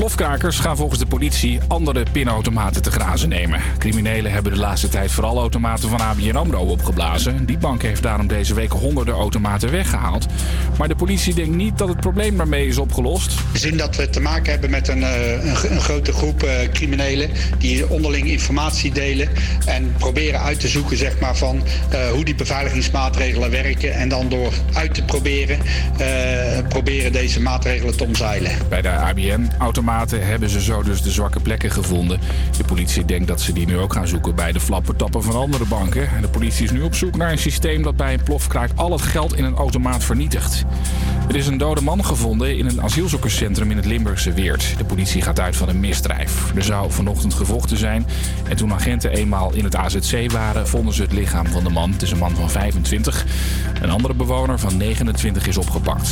Plofkrakers gaan volgens de politie andere pinautomaten te grazen nemen. Criminelen hebben de laatste tijd vooral automaten van ABN AMRO opgeblazen. Die bank heeft daarom deze week honderden automaten weggehaald. Maar de politie denkt niet dat het probleem daarmee is opgelost. We zien dat we te maken hebben met een, eh, een, een grote groep eh, criminelen die onderling informatie delen en proberen uit te zoeken zeg maar, van eh, hoe die beveiligingsmaatregelen werken. En dan door uit te proberen, proberen deze maatregelen te omzeilen. Bij de ABN-automaten hebben ze zo dus de zwakke plekken gevonden. De politie denkt dat ze die nu ook gaan zoeken bij de flappertappen van andere banken. En de politie is nu op zoek naar een systeem dat bij een plofkraak al het geld in een automaat vernietigt. Er is een dode man gevonden in een asielzoekerscentrum in het Limburgse Weert. De politie gaat uit van een misdrijf. Er zou vanochtend gevochten zijn. En toen agenten eenmaal in het AZC waren, vonden ze het lichaam van de man. Het is een man van 25. Een andere bewoner van 29 is opgepakt.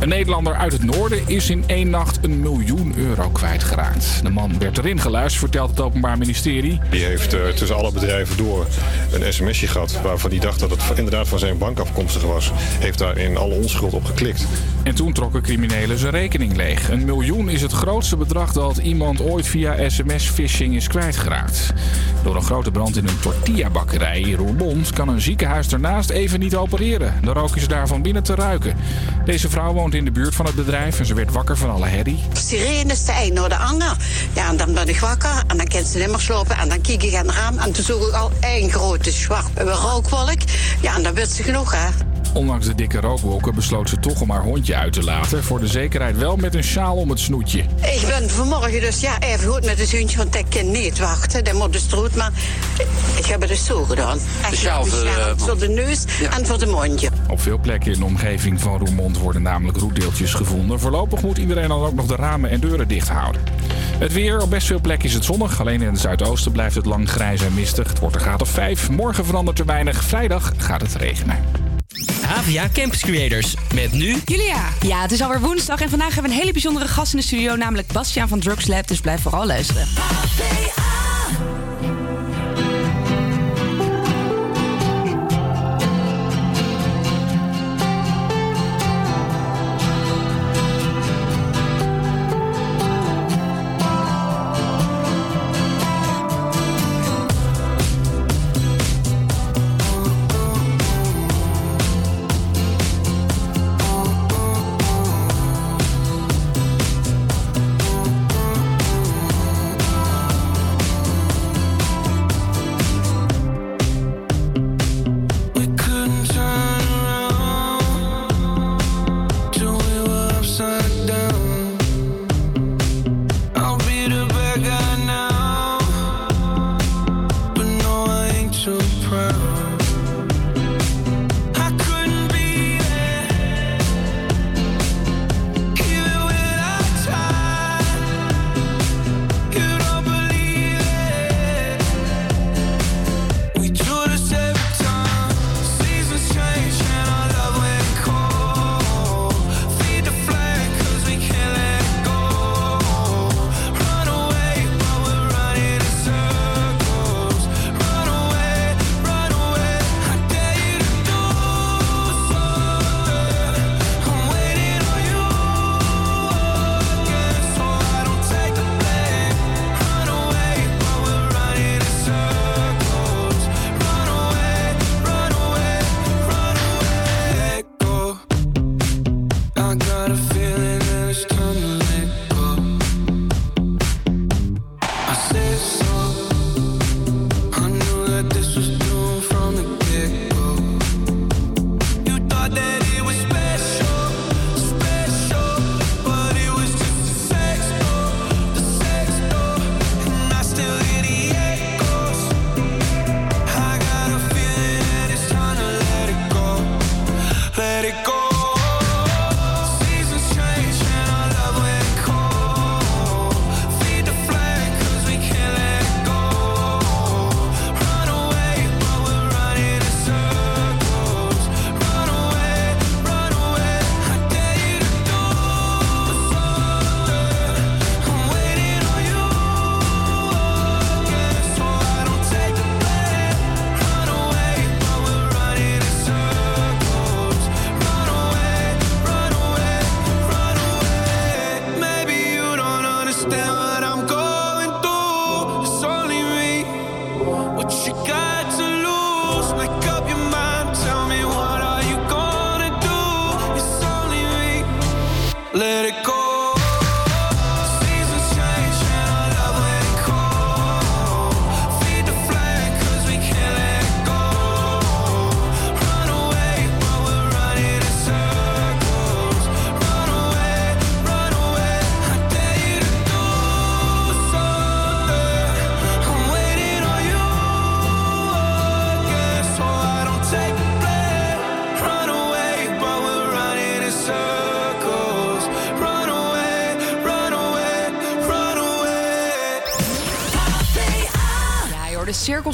Een Nederlander uit het noorden is in één nacht een miljoen euro kwijtgeraakt. De man werd erin geluisterd, vertelt het Openbaar Ministerie. Die heeft eh, tussen alle bedrijven door een sms'je gehad waarvan hij dacht dat het inderdaad van zijn bank afkomstig was. Heeft daar in alle onschuld op geklikt. En toen trokken criminelen zijn rekening leeg. Een miljoen is het grootste bedrag dat iemand ooit via sms-phishing is kwijtgeraakt. Door een grote brand in een tortillabakkerij in Roermond kan een ziekenhuis ernaast even niet opereren. De rook is daarvan binnen te ruiken. Deze vrouw woont in de buurt van het bedrijf en ze werd wakker van alle herrie. Sirenes, de een naar de ander. Ja, en dan ben ik wakker en dan kan ze niet meer slopen. En dan kijk ik aan het raam en toen zag ik al één grote zwarte rookwolk. Ja, en dan werd ze genoeg, hè. Ondanks de dikke rookwolken besloot ze toch om haar hondje uit te laten. Voor de zekerheid wel met een sjaal om het snoetje. Ik ben vanmorgen dus ja, even goed met het hondje, want ik kan niet wachten. Dat moet de stroet, maar ik heb het dus zo gedaan. Echt sjaal een voor, sjaal eh, voor de neus en voor de mondje. Op veel plekken in de omgeving van Roermond worden namelijk roetdeeltjes gevonden. Voorlopig moet iedereen dan ook nog de ramen en deuren dicht houden. Het weer, op best veel plekken is het zonnig. Alleen in het zuidoosten blijft het lang grijs en mistig. Het wordt een graad of 5. Morgen verandert er weinig. Vrijdag gaat het regenen. Havia Campus Creators. Met nu Julia. Ja, het is alweer woensdag en vandaag hebben we een hele bijzondere gast in de studio, namelijk Bastiaan van Drugs Lab. Dus blijf vooral luisteren.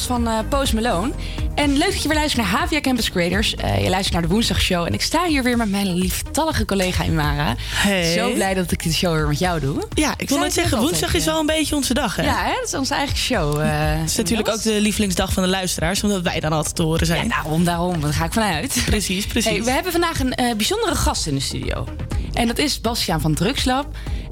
Van eh, Post Malone. En leuk dat je weer luistert naar Havia Campus Creators. Eh, je luistert naar de Woensdagshow. En ik sta hier weer met mijn lieftallige collega Imara. Hey. Zo blij dat ik de show weer met jou doe. Ja, ik wil net zeggen, woensdag altijd, is wel een beetje onze dag, hè? Ja, hè? dat is onze eigen show. eh, Het is natuurlijk ook de lievelingsdag van de luisteraars, omdat wij dan altijd te horen Ja, zijn. daarom, daarom. Daar ga ik vanuit. Precies, precies. Hey, we hebben vandaag een eh, bijzondere gast in de studio. En dat is Bastiaan van Drugslab.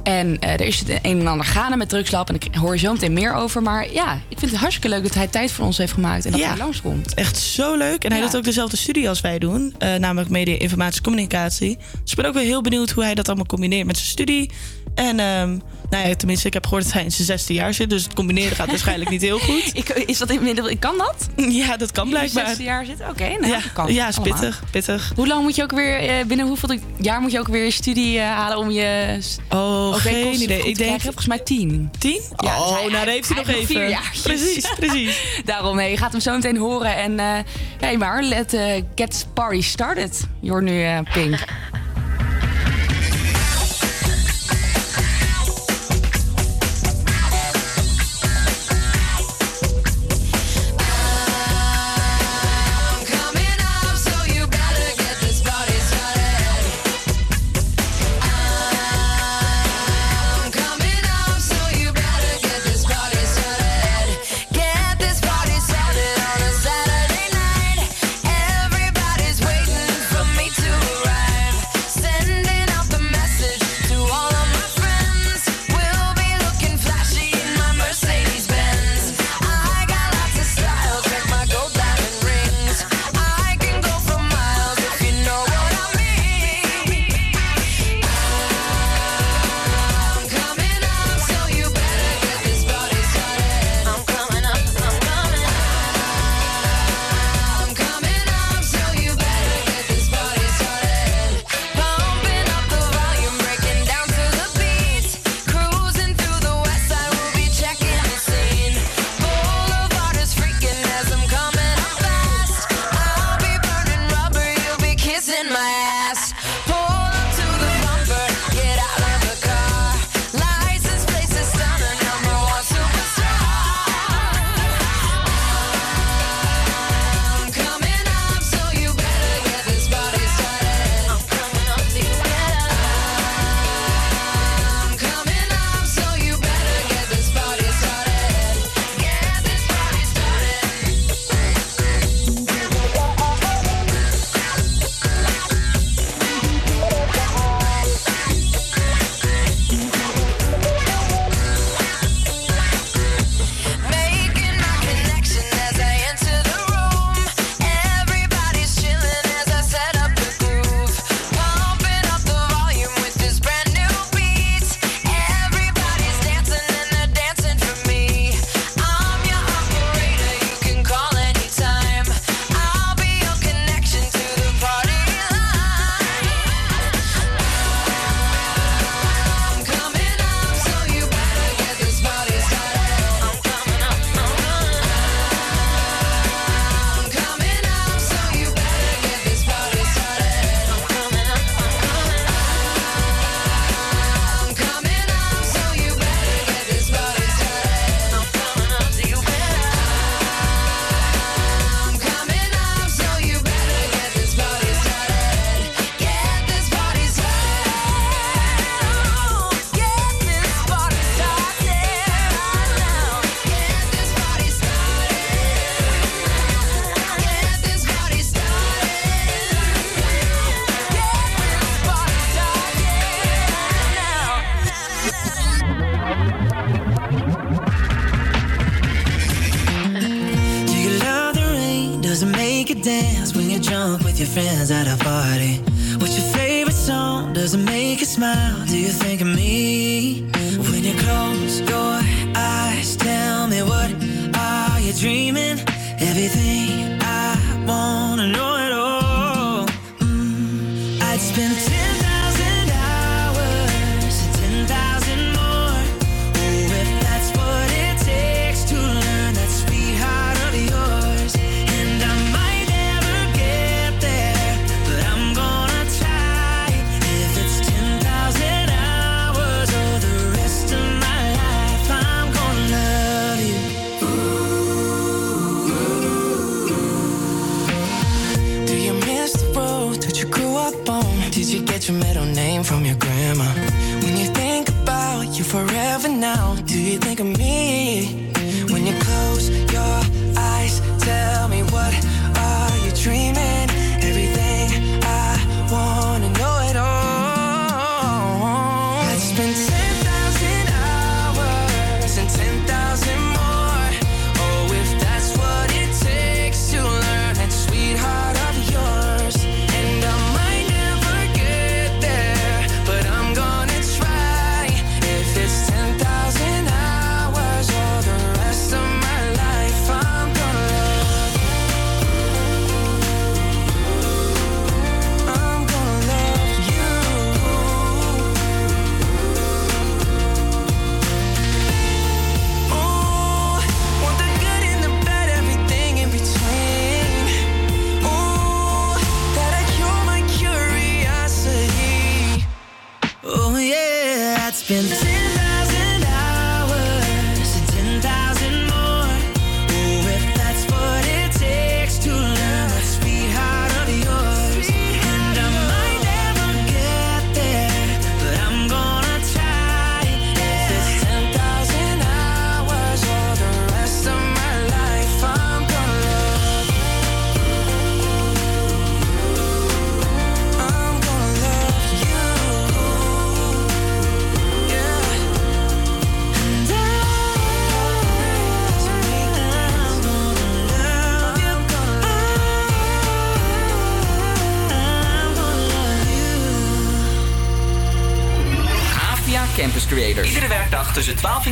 En eh, er is het een en ander gaande met Drugslab. En ik hoor je zo meteen meer over. Maar ja, ik vind het hartstikke leuk dat hij tijd voor ons heeft gemaakt. En dat Ja. hij langskomt. Echt zo leuk. En hij Ja. doet ook dezelfde studie als wij doen. eh, namelijk media, informatie, communicatie. Dus ik ben ook weer heel benieuwd hoe hij dat allemaal combineert met zijn studie. En ehm, nou ja, tenminste, ik heb gehoord dat hij in zijn zesde jaar zit. Dus het combineren gaat waarschijnlijk niet heel goed. Ik, is dat inmiddels, kan dat? Ja, dat kan blijkbaar. 16 jaar zitten? Oké, nou, Ja, dat kan. ja, is pittig, pittig. Hoe lang moet je ook weer, eh, binnen hoeveel jaar moet je ook weer je studie eh, halen om je Oh, geen idee. Ik denk krijgen? Volgens mij tien. tien? Ja, dus oh, hij- nou, daar heeft hij hij nog even. vier jaartjes. Precies, precies. Daarom, nee, je gaat hem zo meteen horen. En eh hey, maar let eh, get party started. Je hoort nu eh, Pink.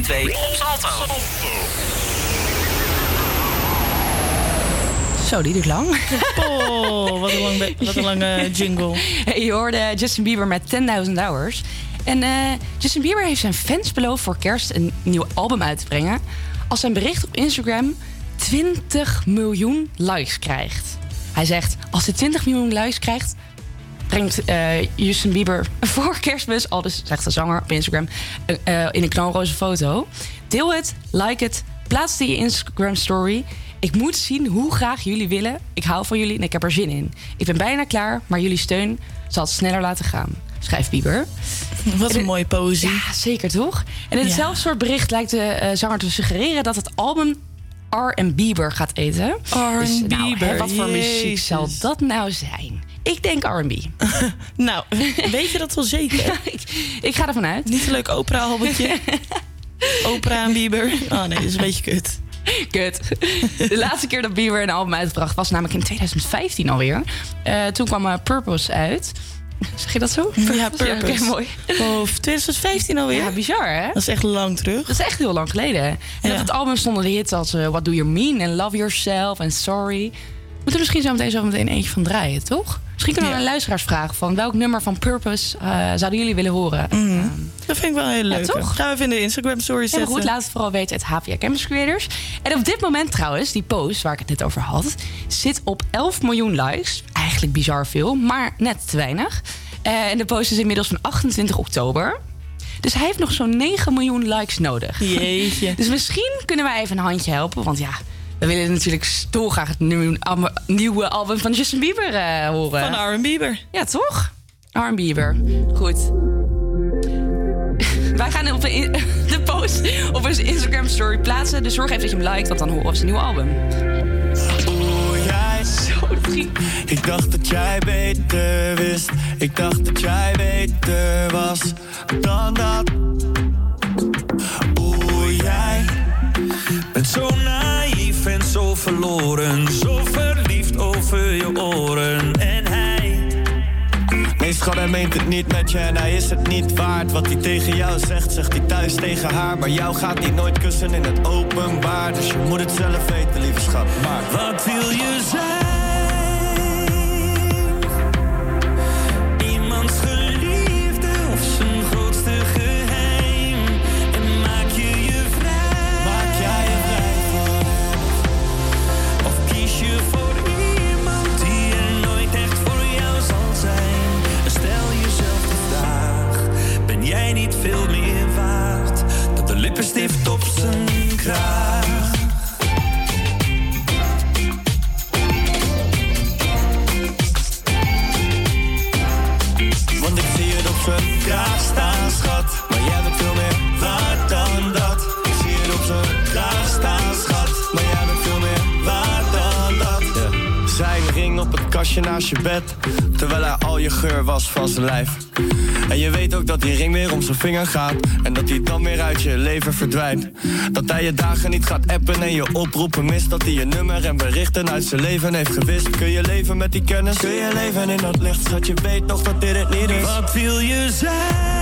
2 op Salto. Zo, die duurt lang. Oh, wat een, lang be- wat een lange jingle. Hey, je hoorde Justin Bieber met 10.000 Hours. En eh, Justin Bieber heeft zijn fans beloofd voor kerst een nieuw album uit te brengen. Als zijn bericht op Instagram 20 miljoen likes krijgt. Hij zegt, als hij 20 miljoen likes krijgt, brengt eh, Justin Bieber voor kerstmis, al dus zegt de zanger op Instagram, eh, eh, in een knalroze foto. Deel het, like het, plaats het in je Instagram story. Ik moet zien hoe graag jullie willen. Ik hou van jullie en ik heb er zin in. Ik ben bijna klaar, maar jullie steun zal het sneller laten gaan. Schrijft Bieber. Wat een mooie poëzie. Ja, zeker toch? En in Ja. hetzelfde soort bericht lijkt de zanger te suggereren dat het album R Bieber gaat eten. R&B Dus, nou, hè, Bieber, wat voor muziek zal dat nou zijn? Ik denk R&B. Nou, weet je dat wel zeker? ik, ik ga ervan uit. Niet een leuk opera-albumtje? opera en Bieber? Oh nee, dat is een beetje kut. Kut. De laatste keer dat Bieber een album uitbracht was namelijk in 2015 alweer. Eh, toen kwam eh, Purpose uit. Zeg je dat zo? Ja, oké, Purpose. mooi. Oh, 2015 alweer? Ja, bizar hè? Dat is echt lang terug. Dat is echt heel lang geleden. En Ja. op het album stonden de hits als eh, What Do You Mean en Love Yourself en Sorry. Moeten er misschien zo meteen, zo meteen eentje van draaien, toch? Misschien kunnen we Ja. aan luisteraars vragen van welk nummer van Purpose eh, zouden jullie willen horen? Mhm. Dat vind ik wel heel leuk. toch? Gaan we even in de Instagram story Heel zetten. goed, laat het vooral weten. Het HVA Campus Creators. En op dit moment trouwens, die post waar ik het net over had... zit op 11 miljoen likes. Eigenlijk bizar veel, maar net te weinig. Eh, en de post is inmiddels van 28 oktober. Dus hij heeft nog zo'n 9 miljoen likes nodig. Jeetje. Dus misschien kunnen wij even een handje helpen. Want ja, we willen natuurlijk dolgraag het nieuwe, album van Justin Bieber eh, horen. Van R Bieber. Ja, toch? R Bieber. Goed. Wij gaan op de, de post op onze Instagram story plaatsen. Dus zorg even dat je hem liked, want dan horen we zijn nieuwe album. Jij Zo. Ik dacht dat jij beter wist. Ik dacht dat jij beter was dan dat. Oeh, jij bent zo zo verloren. Zo verliefd over je oren. En hij. Nee, schat, hij meent het niet met je en hij is het niet waard. Wat hij tegen jou zegt, zegt hij thuis tegen haar. Maar jou gaat niet nooit kussen in het openbaar. Dus je moet het zelf weten, lieve schat. Maar wat wil je zeggen? Veel meer waard dan de lippenstift op zijn kraag? Want ik zie het op zijn kraag staan, schat. Maar jij bent veel meer waard dan dat. Ik zie het op zijn kraag staan, schat. Maar jij bent veel meer waard dan dat. Zijn ring op het kastje naast je bed. Terwijl hij al je geur was van zijn lijf. En je weet ook dat die ring weer om zijn vinger gaat. En dat hij dan weer uit je leven verdwijnt. Dat hij je dagen niet gaat appen en je oproepen mist. Dat hij je nummer en berichten uit zijn leven heeft gewist. Kun je leven met die kennis? Kun je leven in dat licht? Schat, je weet toch dat dit het niet is. Wat wil je zijn?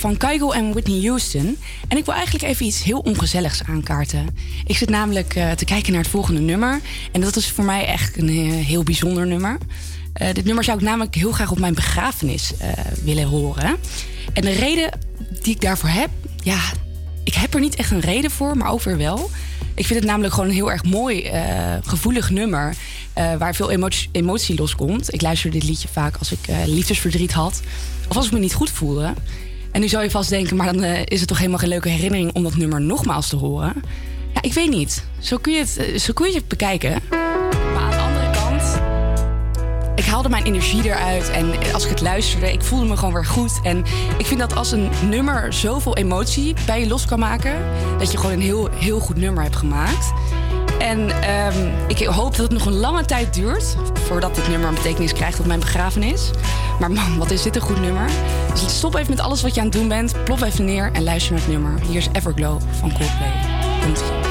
Van Kygo en Whitney Houston. En ik wil eigenlijk even iets heel ongezelligs aankaarten. Ik zit namelijk eh, te kijken naar het volgende nummer. En dat is voor mij echt een eh, heel bijzonder nummer. Eh, dit nummer zou ik namelijk heel graag op mijn begrafenis willen horen. En de reden die ik daarvoor heb... Ja, ik heb er niet echt een reden voor, maar weer wel. Ik vind het namelijk gewoon een heel erg mooi, gevoelig nummer. waar veel emotie, loskomt. Ik luister dit liedje vaak als ik liefdesverdriet had. Of als ik me niet goed voelde. En nu zou je vast denken, maar dan eh, is het toch helemaal geen leuke herinnering om dat nummer nogmaals te horen. Ja, ik weet niet. Zo kun je het, eh, zo kun je het bekijken. Maar aan de andere kant, ik haalde mijn energie eruit. En als ik het luisterde, ik voelde me gewoon weer goed. En ik vind dat als een nummer zoveel emotie bij je los kan maken... dat je gewoon een heel, heel goed nummer hebt gemaakt. En ehm, ik hoop dat het nog een lange tijd duurt... voordat dit nummer een betekenis krijgt op mijn begrafenis. Maar man, wat is dit een goed nummer. Dus stop even met alles wat je aan het doen bent. Plop even neer en luister naar het nummer. Hier is Everglow van Coldplay. Komt-ie. We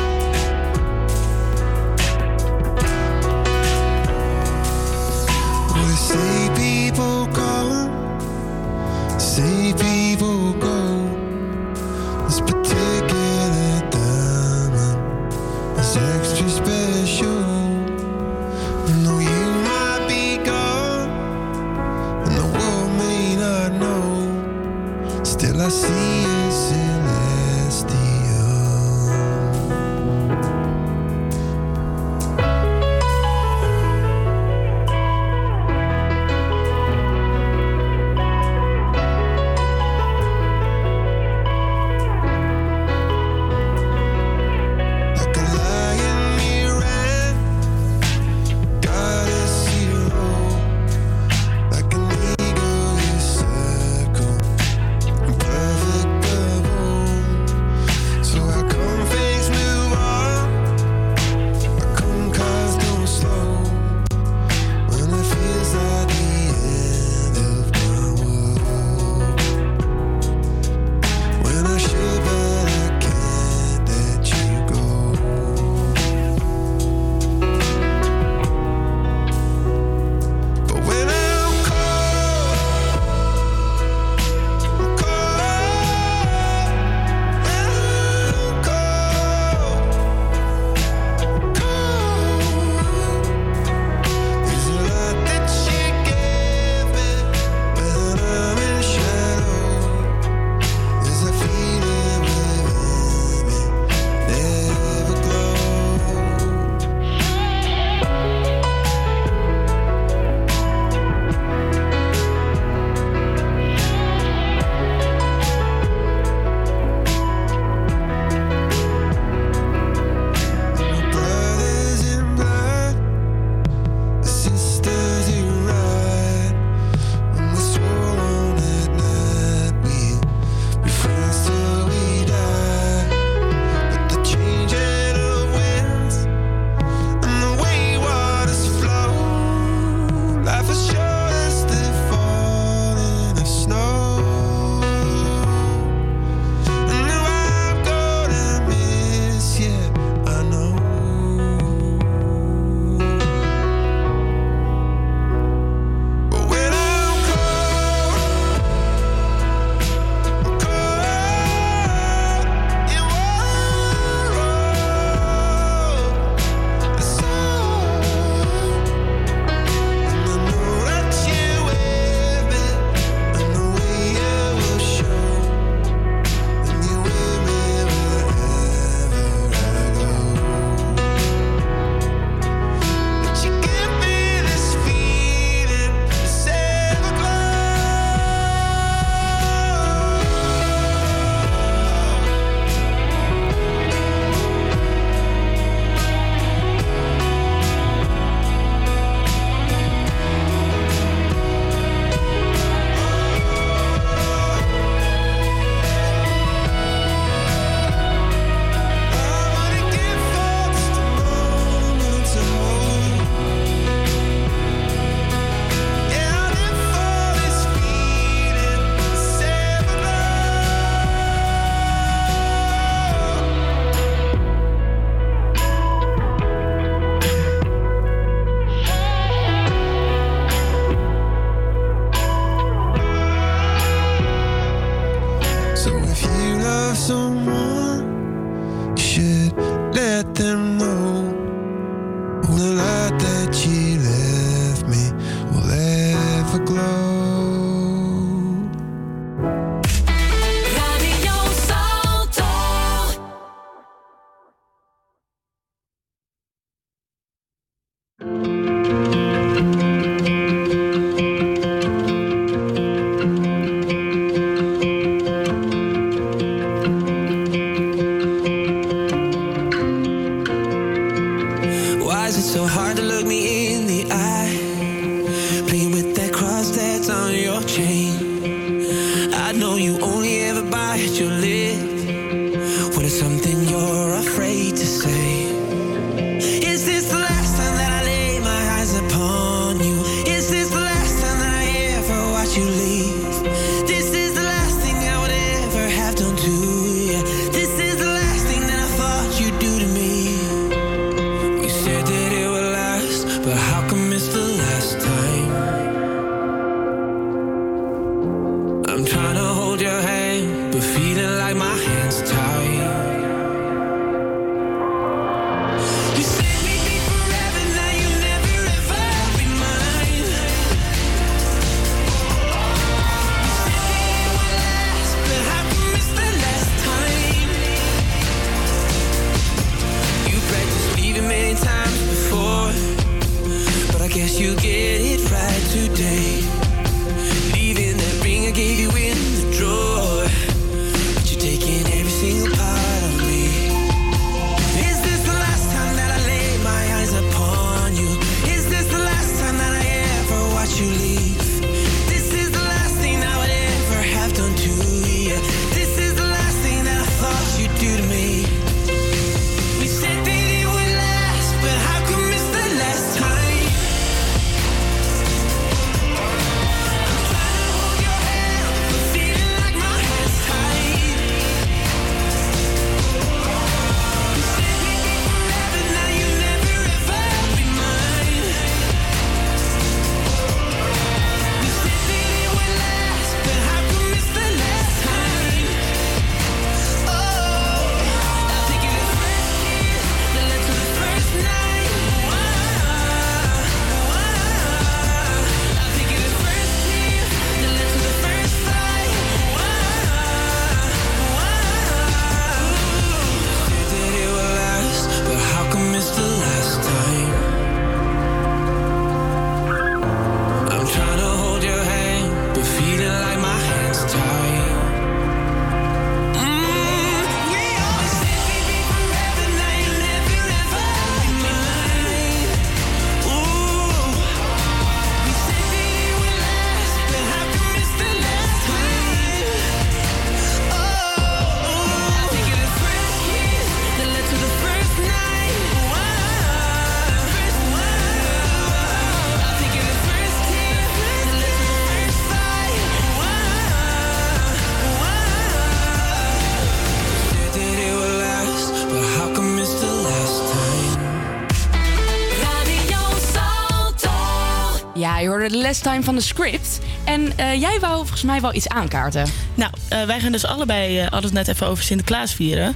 time van de script. En eh, jij wou volgens mij wel iets aankaarten. Nou, eh, wij gaan dus allebei, eh het net even over Sinterklaas vieren.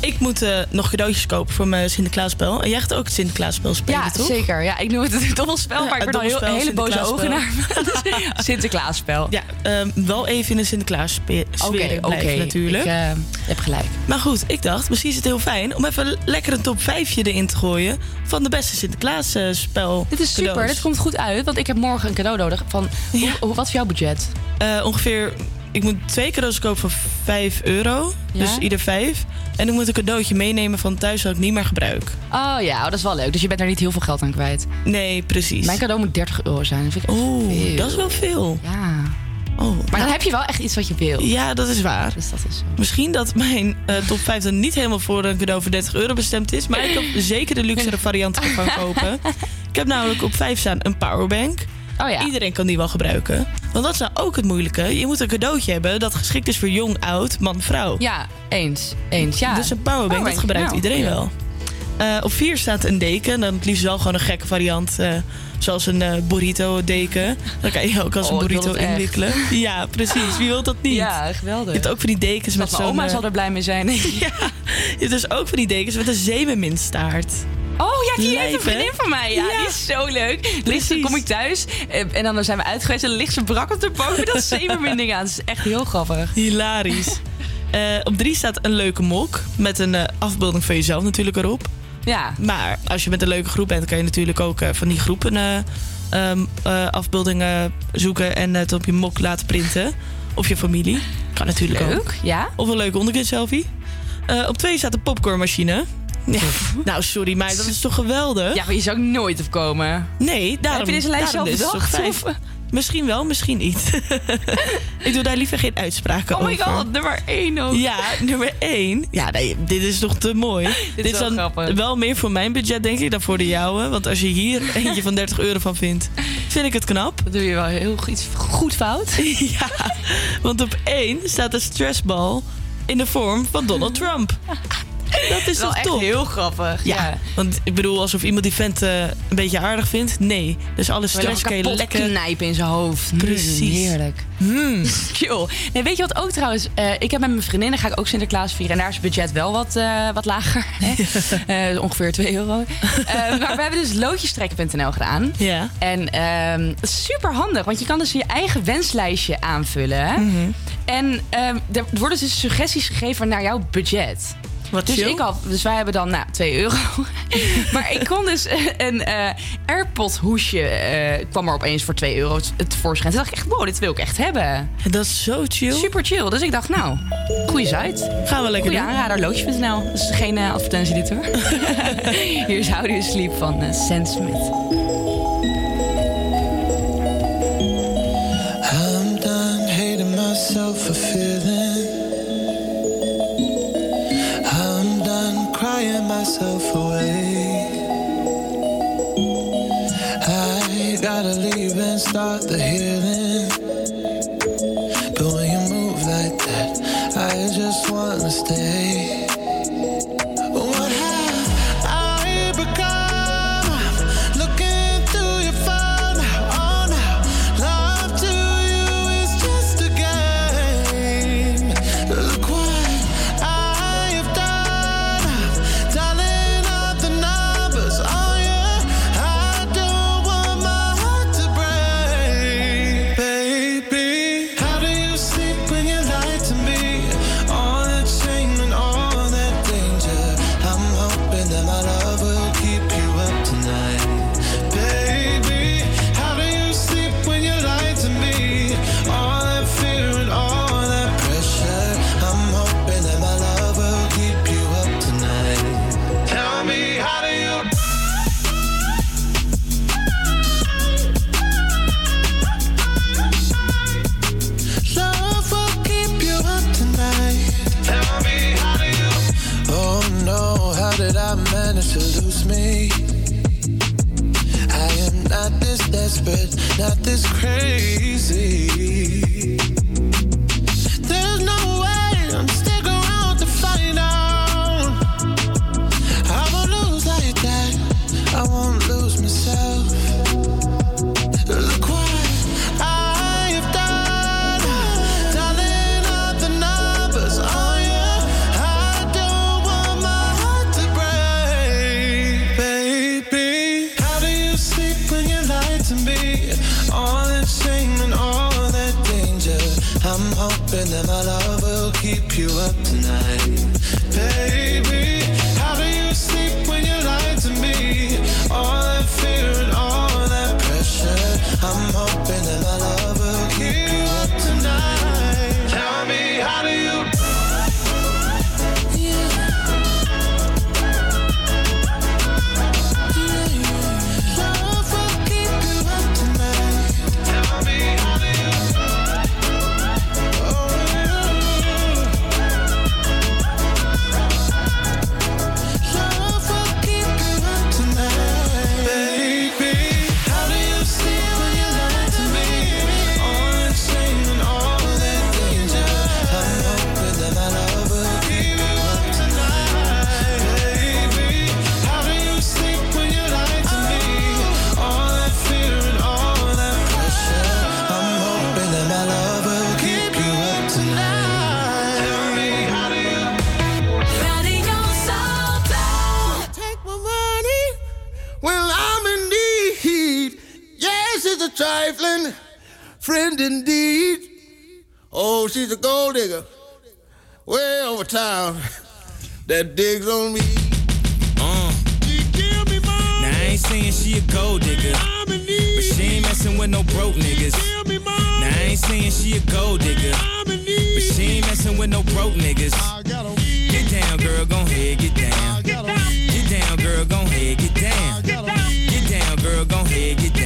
Ik moet eh, nog cadeautjes kopen voor mijn Sinterklaasspel. En jij gaat ook het Sinterklaasspel spelen, Ja, toch? zeker. Ja, ik noem het een dobbelspel, Ja, maar ik het word al heel, hele boze ogen naar Sinterklaasspel. me. Sinterklaasspel. Ja, ehm, wel even in de Sinterklaas sfeer Oké, blijven oké. natuurlijk. Ik, eh, je hebt gelijk. Maar goed, ik dacht, misschien is het heel fijn om even lekker een top 5 erin te gooien van de beste Sinterklaas eh, spel. Dit is super, dit komt goed uit. Want ik heb morgen een cadeau nodig. Van, hoe, hoe- wat is jouw budget? Eh, ongeveer, ik moet twee cadeaus kopen van 5 euro. Ja? Dus ieder 5. En ik moet een cadeautje meenemen van thuis dat ik niet meer gebruik. Oh ja, oh, dat is wel leuk. Dus je bent er niet heel veel geld aan kwijt. Nee, precies. Mijn cadeau moet 30 euro zijn. Oeh, dat is wel veel. Ja. Oh, Maar dan heb je wel echt iets wat je wil. Ja, dat is waar. Dus dat is zo. Misschien dat mijn eh, top 5 dan niet helemaal voor een cadeau voor 30 euro bestemd is. Maar ik heb zeker de luxere variant ervan kopen. Ik heb namelijk op 5 staan een powerbank. Oh ja. Iedereen kan die wel gebruiken. Want dat is nou ook het moeilijke. Je moet een cadeautje hebben dat geschikt is voor jong, oud, man, vrouw. Ja, eens. Eens, ja. Dus een powerbank, dat gebruikt nou, iedereen wel. Eh, op 4 staat een deken. Dan het liefst wel gewoon een gekke variant. eh, zoals een eh, burrito deken. Dan kan je ook als Oh, een wil burrito inwikkelen. Ja, precies. Wie wil dat niet? Ja, geweldig. Je hebt ook van die dekens Dat met mijn zo'n... oma zal er blij mee zijn. ja, je hebt dus ook van die dekens met een zeemerminstaart. Oh ja, die heeft een vriendin hè? van mij. Ja, Ja. die is zo leuk. Ligt kom ik thuis eh, en dan zijn we uit geweest en ligt ze brak op de bank met dat zeemeermin ding aan. Dat is echt heel grappig. Hilarisch. Eh, op drie staat een leuke mok. Met een eh, afbeelding van jezelf natuurlijk erop. Ja. Maar als je met een leuke groep bent, kan je natuurlijk ook van die groepen eh, afbeeldingen zoeken en het op je mok laten printen. Of je familie. Kan natuurlijk ook. Leuk, ja. Of een leuke onderkant selfie. Op twee staat de popcornmachine. Ja. Nou, sorry, maar dat is toch geweldig? Ja, maar je zou nooit opkomen. Nee, daarom, Heb je deze lijst zelf bedacht. Misschien wel, misschien niet. ik doe daar liever geen uitspraken Oh my over. god, nummer 1 ook. Ja, nummer 1. Ja, nee, dit is toch te mooi. dit is is wel dan grappig. wel meer voor mijn budget, denk ik, dan voor de jouwe. Want als je hier eentje van 30 euro van vindt, vind ik het knap. Dat doe je wel heel iets goed fout. ja, want op 1 staat een stressbal in de vorm van Donald Trump. Dat is wel toch echt top? heel grappig. Ja, Ja. want ik bedoel, alsof iemand die vent eh, een beetje aardig vindt. Nee, dus alle Wil je stress nog kan je kapot lekker... knijpen in zijn hoofd. Mm, Precies. heerlijk. Chill. Nee, weet je wat ook trouwens? eh, ik heb met mijn vriendinnen ga ik ook Sinterklaas vieren. En daar is het budget wel wat, eh, wat lager. Hè? Ongeveer 2 euro. Maar we hebben dus loodjestrekken.nl gedaan. Ja. En ehm, super handig, want je kan dus je eigen wenslijstje aanvullen. Mhm. En ehm, er worden dus suggesties gegeven naar jouw budget. Wat dus, chill. ik had, dus wij hebben dan nou, 2 euro. maar ik kon dus een eh AirPod hoesje eh, kwam er opeens voor 2 euro het tevoorschijn. Toen dacht ik echt, wow, dit wil ik echt hebben. Dat is zo chill. Super chill. Dus ik dacht, nou, goede site. Gaan we lekker Goeie doen. aanrader, loodje.nl. Dat is geen eh, advertentie dit hoor. Hier is How Do You Sleep van Sam Smith. I'm done hating myself for. Leave and start the healing. get get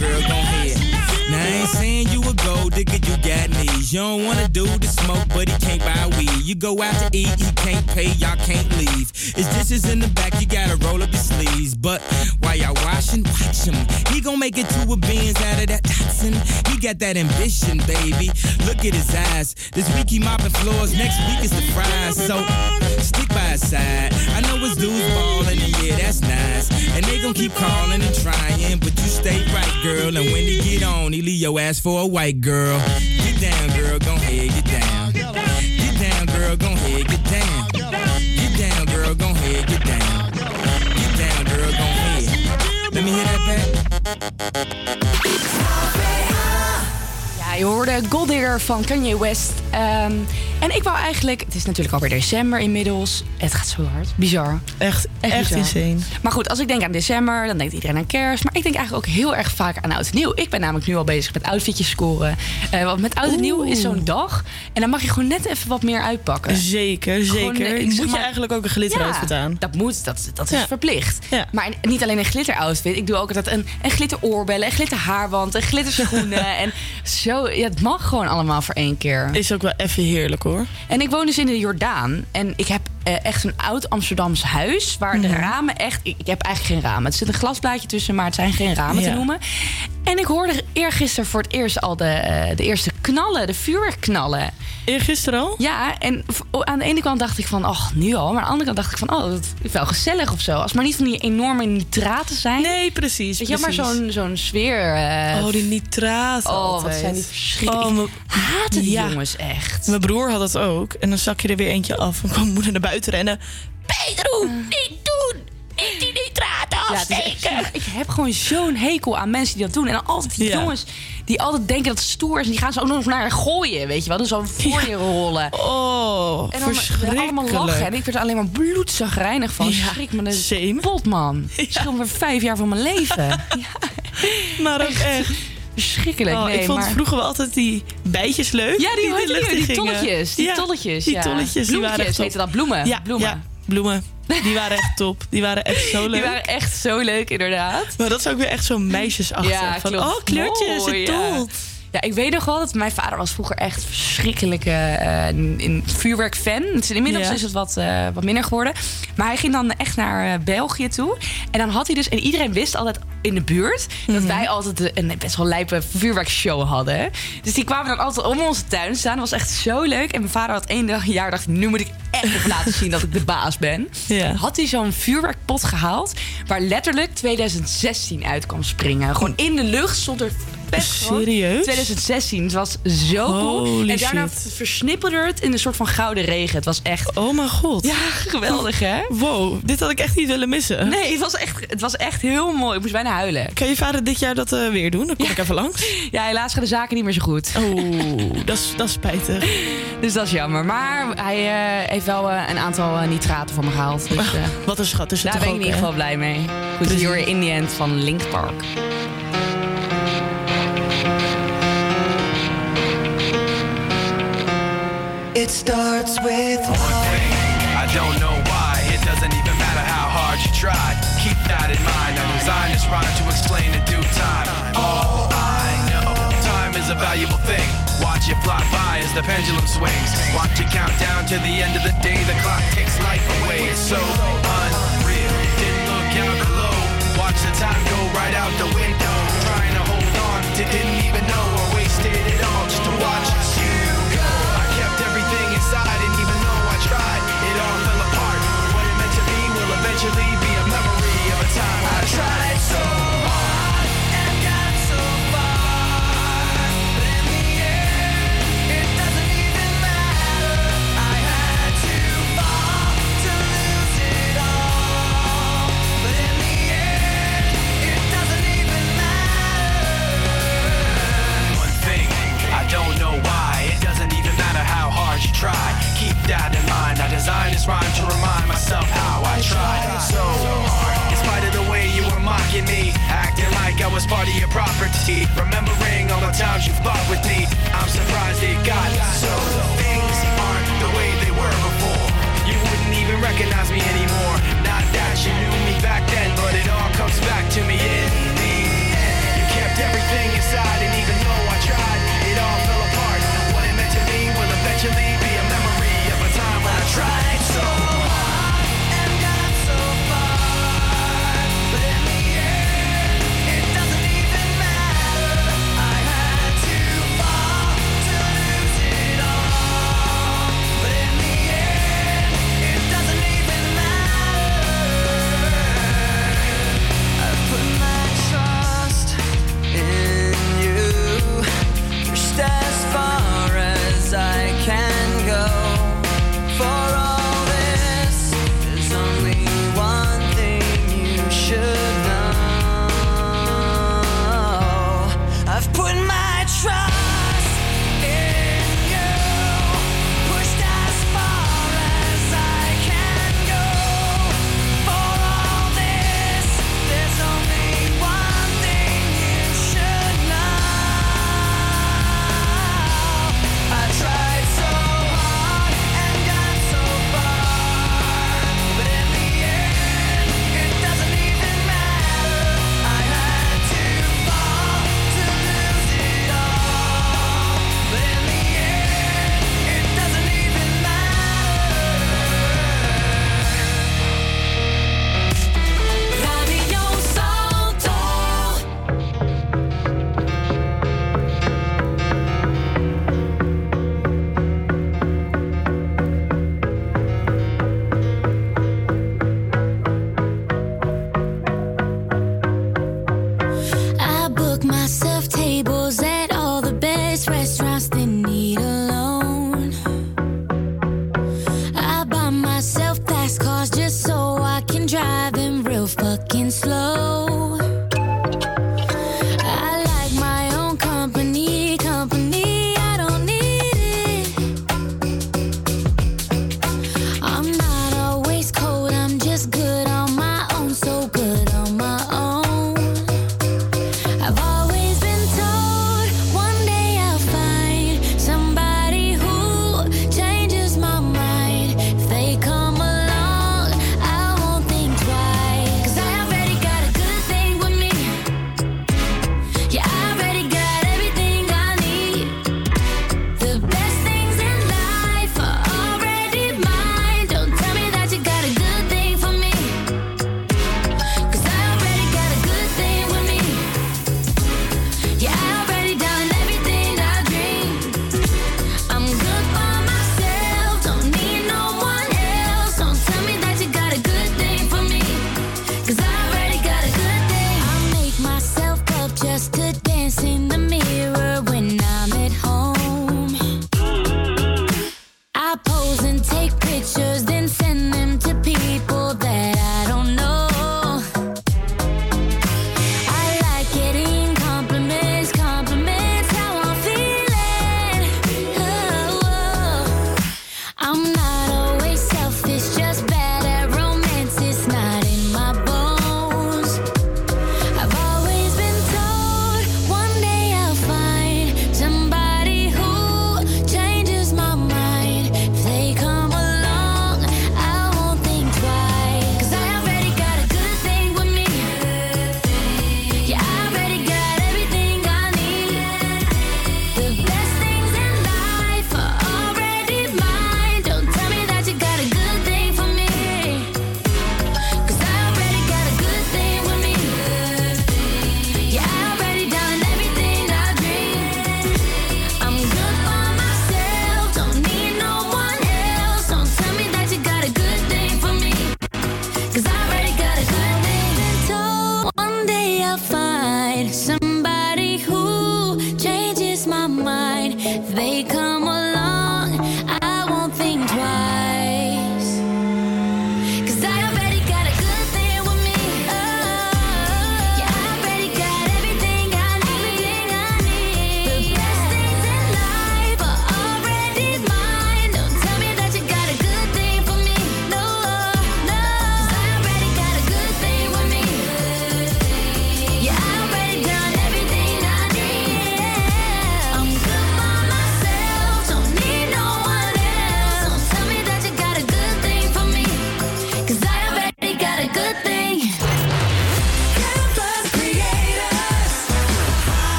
girl, gon'. Now I ain't saying you a gold digger, you got knees. You don't wanna do the smoke, but he can't buy weed. You go out to eat, he can't pay, y'all can't leave. His dishes in the back, you gotta roll up your sleeves. But while y'all washing, watch him. He gon' make it to a beans out of that Datsun. He got that ambition, baby. Look at his eyes. This week he mopping floors, next week is the fries. So stick by his side. I know his dudes ballin', and yeah, that's nice. And they gon' keep calling and trying, but you stay right, girl. And when he get on, he leave your ass for a white girl. Get down, girl, gon' head, get down. Get down, girl, gon' head, get down. Get down, girl, gon' head, get down. Get down, girl, gon' head. Let me hear that back. Je hoorde van Kanye West. Ehm, en ik wou eigenlijk... Het is natuurlijk alweer december inmiddels. Het gaat zo hard. Bizar. Echt, echt insane. Maar goed, als ik denk aan december, dan denkt iedereen aan kerst. Maar ik denk eigenlijk ook heel erg vaak aan oud en nieuw. Ik ben namelijk nu al bezig met outfitjes scoren. Eh, want met oud en nieuw is zo'n dag. En dan mag je gewoon net even wat meer uitpakken. Zeker, Gewoon, zeker. eh, ik Moet zeg je eigenlijk ook een glitteroutfit aan. Dat moet, dat, dat is Ja. verplicht. Maar niet alleen een glitter outfit. Ik doe ook altijd een, een glitter oorbellen, een glitter haarband, een glitter schoenen. en zo, ja, het mag gewoon allemaal voor één keer. Is ook wel even heerlijk hoor. En ik woon dus in de Jordaan. En ik heb eh, echt een oud Amsterdams huis. Waar de Mhm. ramen echt. Ik, ik heb eigenlijk geen ramen. Er zit een glasplaatje tussen, maar het zijn geen ramen te noemen. En ik hoorde eergisteren voor het eerst al de, eh, de eerste knallen, de vuurwerkknallen. Eergisteren al? Ja, en aan de ene kant dacht ik van, ach, nu al. Maar aan de andere kant dacht ik van, oh, dat is wel gezellig of zo. Als het maar niet van die enorme nitraten zijn. Nee, precies. Weet je, maar precies. zo'n zo'n sfeer. eh, Oh, die nitraten Oh, wat zijn die verschrikkelijk. Oh, die Ja. jongens echt. Mijn broer had het ook. En dan zak je er weer eentje af. En kwam moeder naar buiten rennen. Pedro, niet doen! Niet die nitraten Ja, afsteken! zielig. ik heb gewoon zo'n hekel aan mensen die dat doen. En dan altijd die Ja. jongens die altijd denken dat het stoer is. En die gaan ze ook nog naar gooien, weet je wel. Dus zo voor je rollen. Oh, en dan verschrikkelijk. allemaal lachen. En ik werd er alleen maar bloedzagrijnig van. Ja, Schrik me de pot, man. Me vijf jaar van mijn leven. ja, Maar ook echt. Verschrikkelijk. Oh, nee, ik vond maar... vroeger wel altijd die bijtjes leuk. Ja, die, die, die, tolletjes. Die Ja, tolletjes, Die ja. tolletjes. die waren Bloemetjes echt top. heten dat, bloemen. Ja, bloemen. ja. bloemen. Die waren echt top. Die waren echt zo leuk. Die waren echt zo leuk, inderdaad. Maar dat is ook weer echt zo meisjesachtig. Ja, van, klopt. oh, kleurtjes, het ja. Ja, ik weet nog wel dat mijn vader was vroeger echt verschrikkelijke in vuurwerkfan. Dus Inmiddels Ja. is het wat, eh, wat minder geworden. Maar hij ging dan echt naar eh, België toe. En dan had hij dus... En iedereen wist altijd in de buurt... Mhm. dat wij altijd een best wel lijpe vuurwerkshow hadden. Dus die kwamen dan altijd om onze tuin staan. Dat was echt zo leuk. En mijn vader had één dag een jaar dacht... nu moet ik echt even laten zien dat ik de baas ben. Ja. Had hij zo'n vuurwerkpot gehaald... waar letterlijk 2016 uit kwam springen. Gewoon in de lucht stond er... gewoon Serieus? 2016. Het was zo cool. Holy En daarna shit. versnipperde het in een soort van gouden regen. Het was echt... Oh mijn god. Ja, geweldig hè? Wow, dit had ik echt niet willen missen. Nee, het was echt, het was echt heel mooi. Ik moest bijna huilen. Kan je vader dit jaar dat eh, weer doen? Dan kom ik even langs. Ja, helaas gaan de zaken niet meer zo goed. Oeh, dat is, dat is spijtig. Dus dat is jammer. Maar hij eh, heeft wel eh, een aantal nitraten voor me gehaald. Dus, Wat een schat het daar ben ik in ieder geval blij mee. Goed, hier in the end van Link Park. It starts with one thing. I don't know why. It doesn't even matter how hard you try. Keep that in mind. I designed this rhyme to explain in due time. All I know, time is a valuable thing. Watch it fly by as the pendulum swings. Watch it count down to the end of the day. The clock takes life away. It's so unreal. Didn't look out below. Watch the time go right out the window. Trying to hold on to didn't even know eventually be a memory of a time I tried so hard and got so far, but in the end, it doesn't even matter. I had to fall to lose it all, but in the end, it doesn't even matter. One thing, I don't know why. It doesn't even matter how hard you try. Keep that designed this rhyme to remind myself how I tried so hard. In spite of the way you were mocking me, acting like I was part of your property. Remembering all the times you fought with me, I'm surprised it got so. Things aren't the way they were before. You wouldn't even recognize me anymore. Not that you knew me back then, but it all comes back to me in the end. You kept everything inside, and even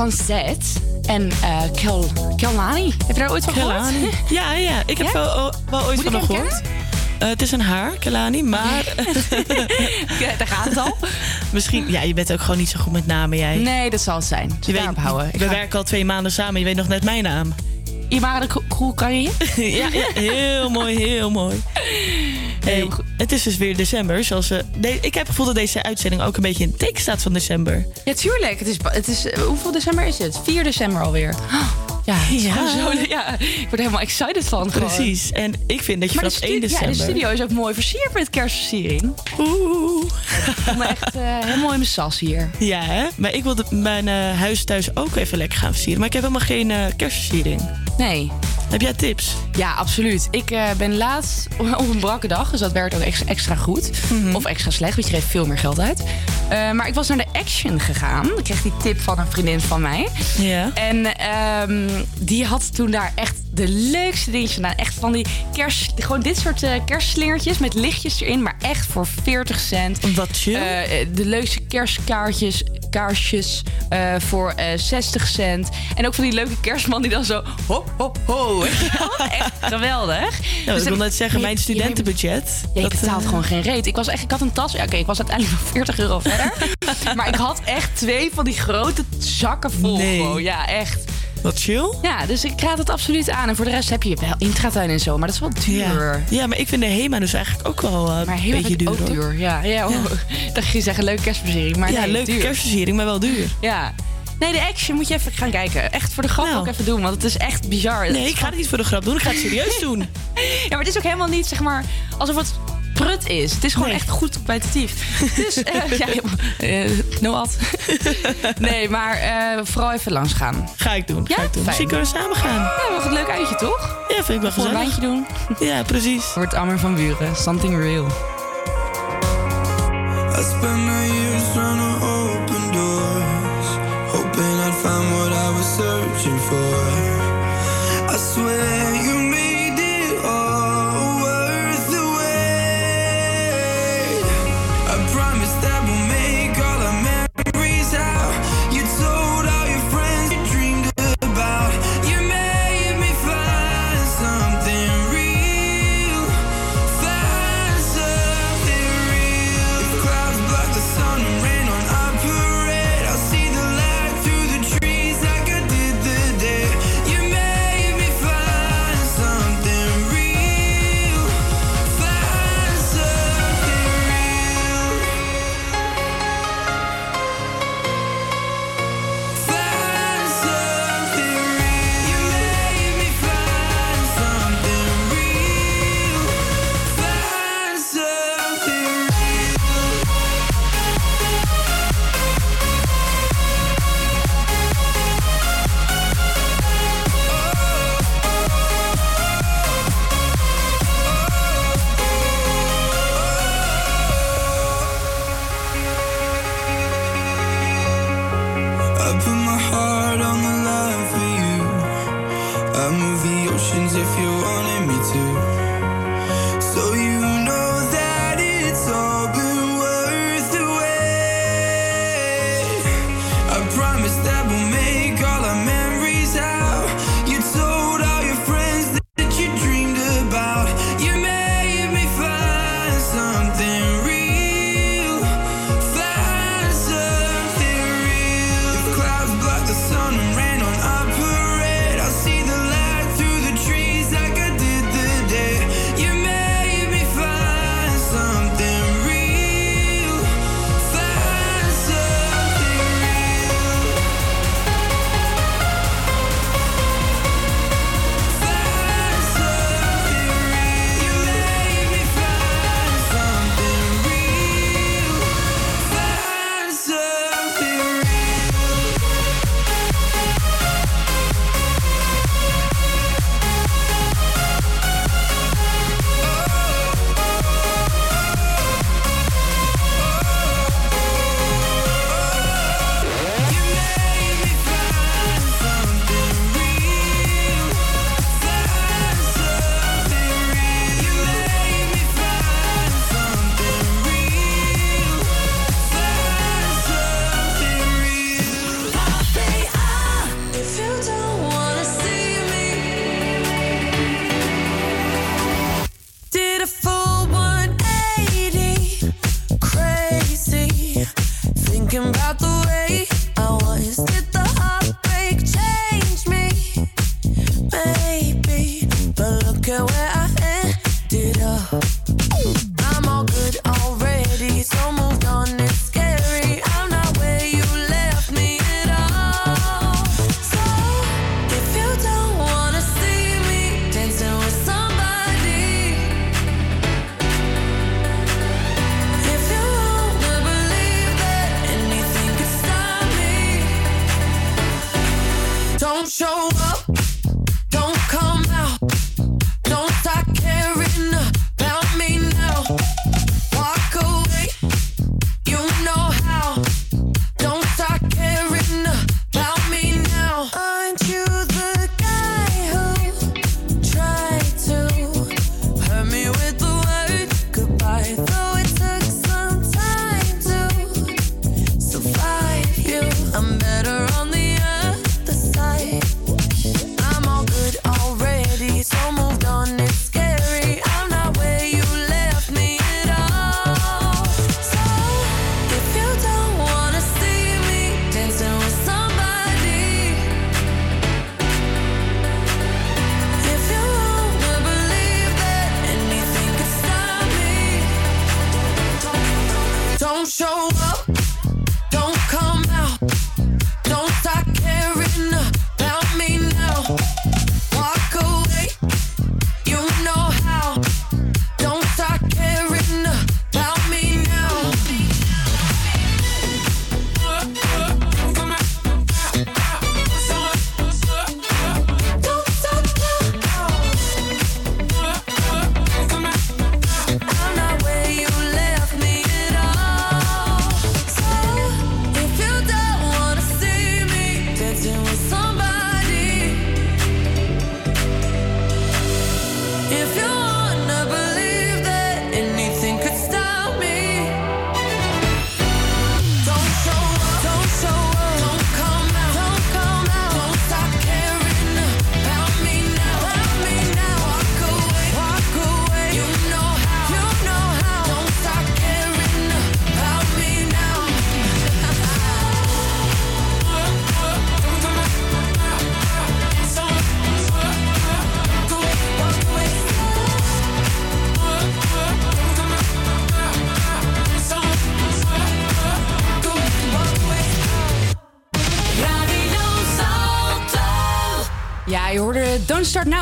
van Zed. En eh Kel, Kelani. Heb je daar ooit van Kelani. gehoord? Ja, ja. Ik heb Ja? wel, wel ooit Moet van gehoord. Eh, het is een haar, Kelani, maar... Ja, daar gaat het al. Misschien... Ja, je bent ook gewoon niet zo goed met namen, jij. Nee, dat zal het zijn. Je weet, houden. Ik we ga- werken al twee maanden samen. Je weet nog net mijn naam. Imara de Kroel, kan je? ja, ja, heel mooi, heel mooi. Hey, het is dus weer december. Zoals we, de- ik heb het gevoel dat deze uitzending ook een beetje in het teken staat van december. Ja, tuurlijk. Het is, het is, eh, hoeveel december is het? 4 december alweer. Ja, zo, ja, ik word er helemaal excited van. gewoon. Precies. En ik vind dat je Maar de, vanaf 1 stu- ja, december... de studio is ook mooi versierd met kerstversiering. Oeh. Ik voel me echt eh, helemaal in mijn sas hier. Ja, hè? Maar ik wilde mijn eh, huis thuis ook even lekker gaan versieren. Maar ik heb helemaal geen eh, kerstversiering. Nee. Heb jij tips? Ja, absoluut. Ik eh, ben laatst op een brakke dag, dus dat werkt ook extra, extra goed. Mhm. Of extra slecht, want je geeft veel meer geld uit. Eh, maar ik was naar de Action gegaan. Ik kreeg die tip van een vriendin van mij. Ja. En ehm, die had toen daar echt de leukste dingetjes gedaan. Echt van die kerst... Gewoon dit soort eh, kerstslingertjes met lichtjes erin. Maar echt voor 40 cent. Wat chill. De leukste kerstkaartjes kaarsjes eh, voor eh 60 cent. En ook van die leuke kerstman die dan zo hop, hop, ho. Echt geweldig. Ja, Dus ik wil net zeggen, mijn studentenbudget. ja, je betaalt eh, gewoon geen reet. Ik, was echt, ik had een tas. Ja, oké, ik was uiteindelijk nog 40 euro verder. maar ik had echt twee van die grote zakken vol. Nee. Ja, echt. Wat chill. Ja, dus ik raad het absoluut aan. En voor de rest heb je wel intratuin en zo. Maar dat is wel duur. Ja. ja, maar ik vind de HEMA dus eigenlijk ook wel eh, Maar een beetje duur. ook duur. Ja, ja, oh. Dacht je zeggen leuke kerstversiering. Maar ja, nee, leuke kerstversiering, maar wel duur. Ja. Nee, de action moet je even gaan kijken. Echt voor de grap ook even doen, want het is echt bizar. Nou. Nee, ik ga het niet voor de grap doen. Ik ga het serieus doen. Ja, maar het is ook helemaal niet, zeg maar, alsof het prut is. Het is gewoon echt goed kwalitatief. Dus, eh ja, eh, no ad. nee, maar eh, vooral even langs gaan. Ga ik doen. Ja, ga ik doen. Misschien kunnen we samen gaan. Ja, wel een leuk uitje, toch? Ja, vind ik wel Voor een gezellig. wijntje doen. Ja, precies. Wordt Ammer van Buren. Something real. I spent my years trying to open doors, hoping I'd find what I was searching for. I swear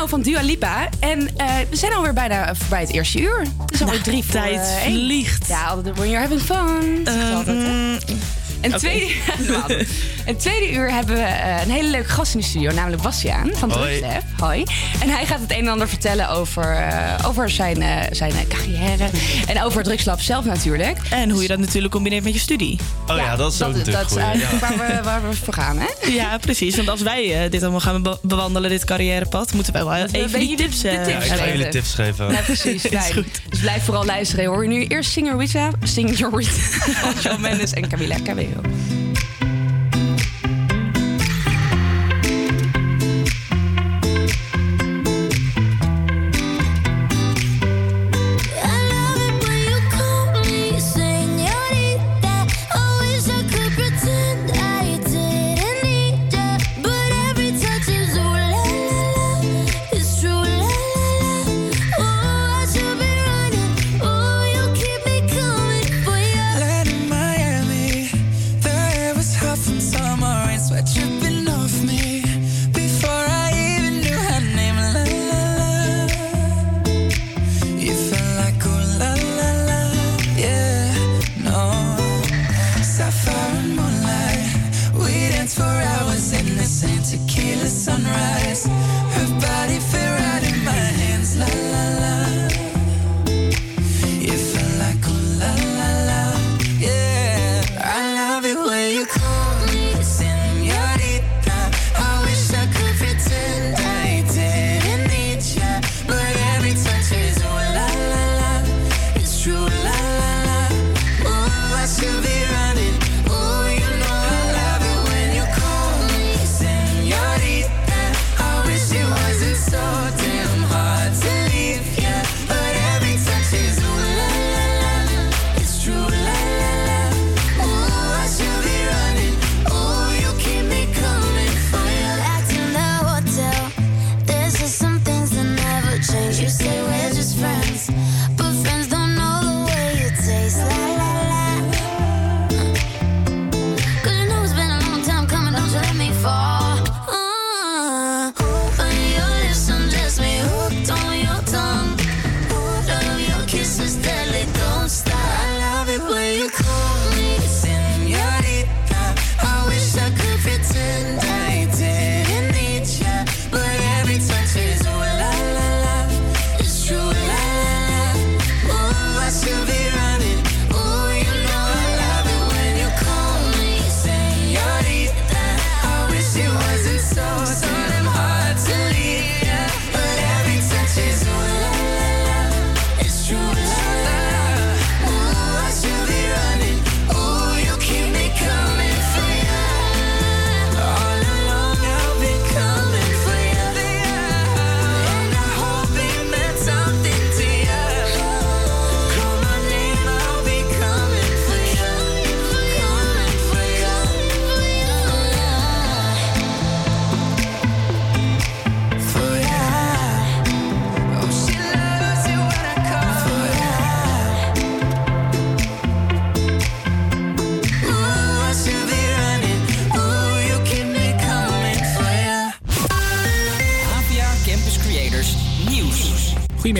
Van Dua Lipa. En eh, we zijn alweer bijna voorbij het eerste uur. Het is alweer Nou, drie voor tijd eh, vliegt. Ja, altijd when you're having fun. ik altijd, hè? En oké. tweede, en tweede uur hebben we eh, een hele leuke gast in de studio, namelijk Bastiaan van. Drugslab. Hoi. En hij gaat het een en ander vertellen over, eh, over zijn, eh, zijn carrière. En over Drugslab zelf natuurlijk. En hoe je dat natuurlijk combineert met je studie. Oh ja, dat is ook natuurlijk Dat is goed. eigenlijk waar, we, waar we voor gaan, hè? Ja, precies. Want als wij dit allemaal gaan be- bewandelen, dit carrièrepad, moeten wij wel we even een die tips de- de eh, tips Ja, ik ga hebben. jullie tips geven. Ja, precies. Is Fijn. goed. Dus blijf vooral luisteren. Hoor je nu eerst Singerita, Singerita van Shawn Mendes en Camila Cabello.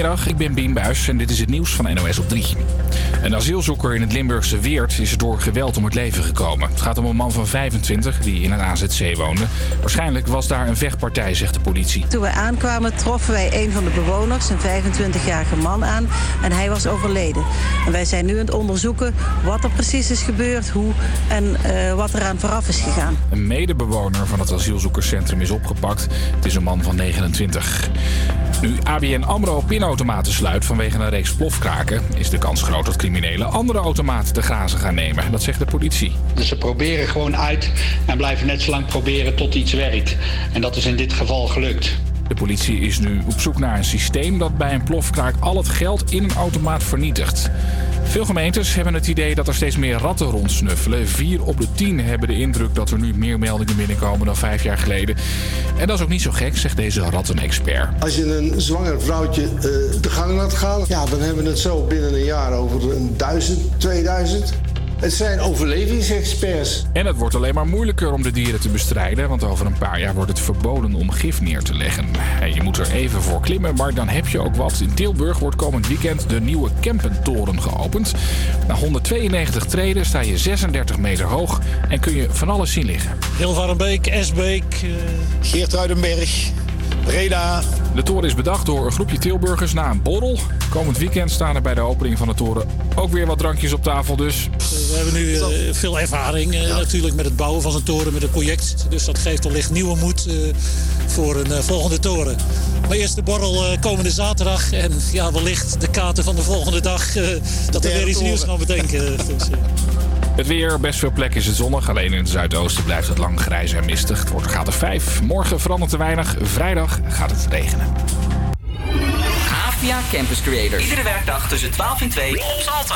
Goedemiddag, ik ben Bien Buijs en dit is het nieuws van NOS op 3. Een asielzoeker in het Limburgse Weert is door geweld om het leven gekomen. Het gaat om een man van 25 die in een AZC woonde. Waarschijnlijk was daar een vechtpartij, zegt de politie. Toen wij aankwamen troffen wij een van de bewoners, een 25-jarige man, aan. En hij was overleden. En wij zijn nu aan het onderzoeken wat er precies is gebeurd, hoe en eh, wat eraan vooraf is gegaan. Een medebewoner van het asielzoekerscentrum is opgepakt. Het is een man van 29. Nu ABN AMRO pinautomaten sluit vanwege een reeks plofkraken... is de kans groot dat criminelen andere automaten te grazen gaan nemen. Dat zegt de politie. Dus ze proberen gewoon uit en blijven net zo lang proberen tot iets werkt. En dat is in dit geval gelukt. De politie is nu op zoek naar een systeem dat bij een plofkraak al het geld in een automaat vernietigt. Veel gemeentes hebben het idee dat er steeds meer ratten rondsnuffelen. Vier op de tien hebben de indruk dat er nu meer meldingen binnenkomen dan vijf jaar geleden. En dat is ook niet zo gek, zegt deze rattenexpert. Als je een zwanger vrouwtje eh, de gang laat gaan, ja, dan hebben we het zo binnen een jaar over een duizend, 2000. Het zijn overlevingsexperts. En het wordt alleen maar moeilijker om de dieren te bestrijden, want over een paar jaar wordt het verboden om gif neer te leggen. En je moet er even voor klimmen, maar dan heb je ook wat. In Tilburg wordt komend weekend de nieuwe Kempentoren geopend. Na 192 treden sta je 36 meter hoog en kun je van alles zien liggen. Hilvarenbeek, Esbeek, uh... Geertruidenberg, Breda. De toren is bedacht door een groepje Tilburgers na een borrel. Komend weekend staan er bij de opening van de toren ook weer wat drankjes op tafel dus. We hebben nu uh, veel ervaring uh, natuurlijk met het bouwen van zo'n toren, met het project. Dus dat geeft wellicht nieuwe moed uh, voor een volgende toren. Maar eerst de borrel komende zaterdag en ja, wellicht de kaarten van de volgende dag. dat we weer iets nieuws gaan bedenken. dus, het weer, best veel plekken is het zonnig. Alleen in het zuidoosten blijft het lang grijs en mistig. Het wordt een of 5. Morgen verandert te weinig. Vrijdag gaat het regenen. APA Campus Creators. Iedere werkdag tussen 12 en 2 op Salto.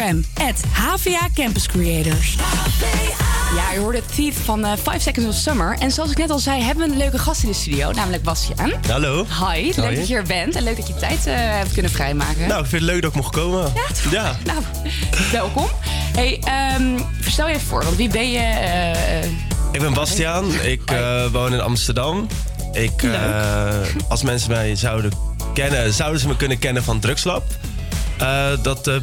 Instagram, HVA Campus Creators. Ja, je hoorde Thief van eh 5 Seconds of Summer. En zoals ik net al zei, hebben we een leuke gast in de studio, namelijk Bastiaan. Hallo. Hi, leuk Hoi. dat je er bent en leuk dat je tijd eh, hebt kunnen vrijmaken. Nou, ik vind het leuk dat ik mocht komen. Ja, Nou, welkom. Hey, ehm, verstel je even voor, want wie ben je? eh, Ik ben Bastiaan. Ik eh, woon in Amsterdam. Ik, eh, als mensen mij zouden kennen, zouden ze me kunnen kennen van Drugslab. Eh, dat eh,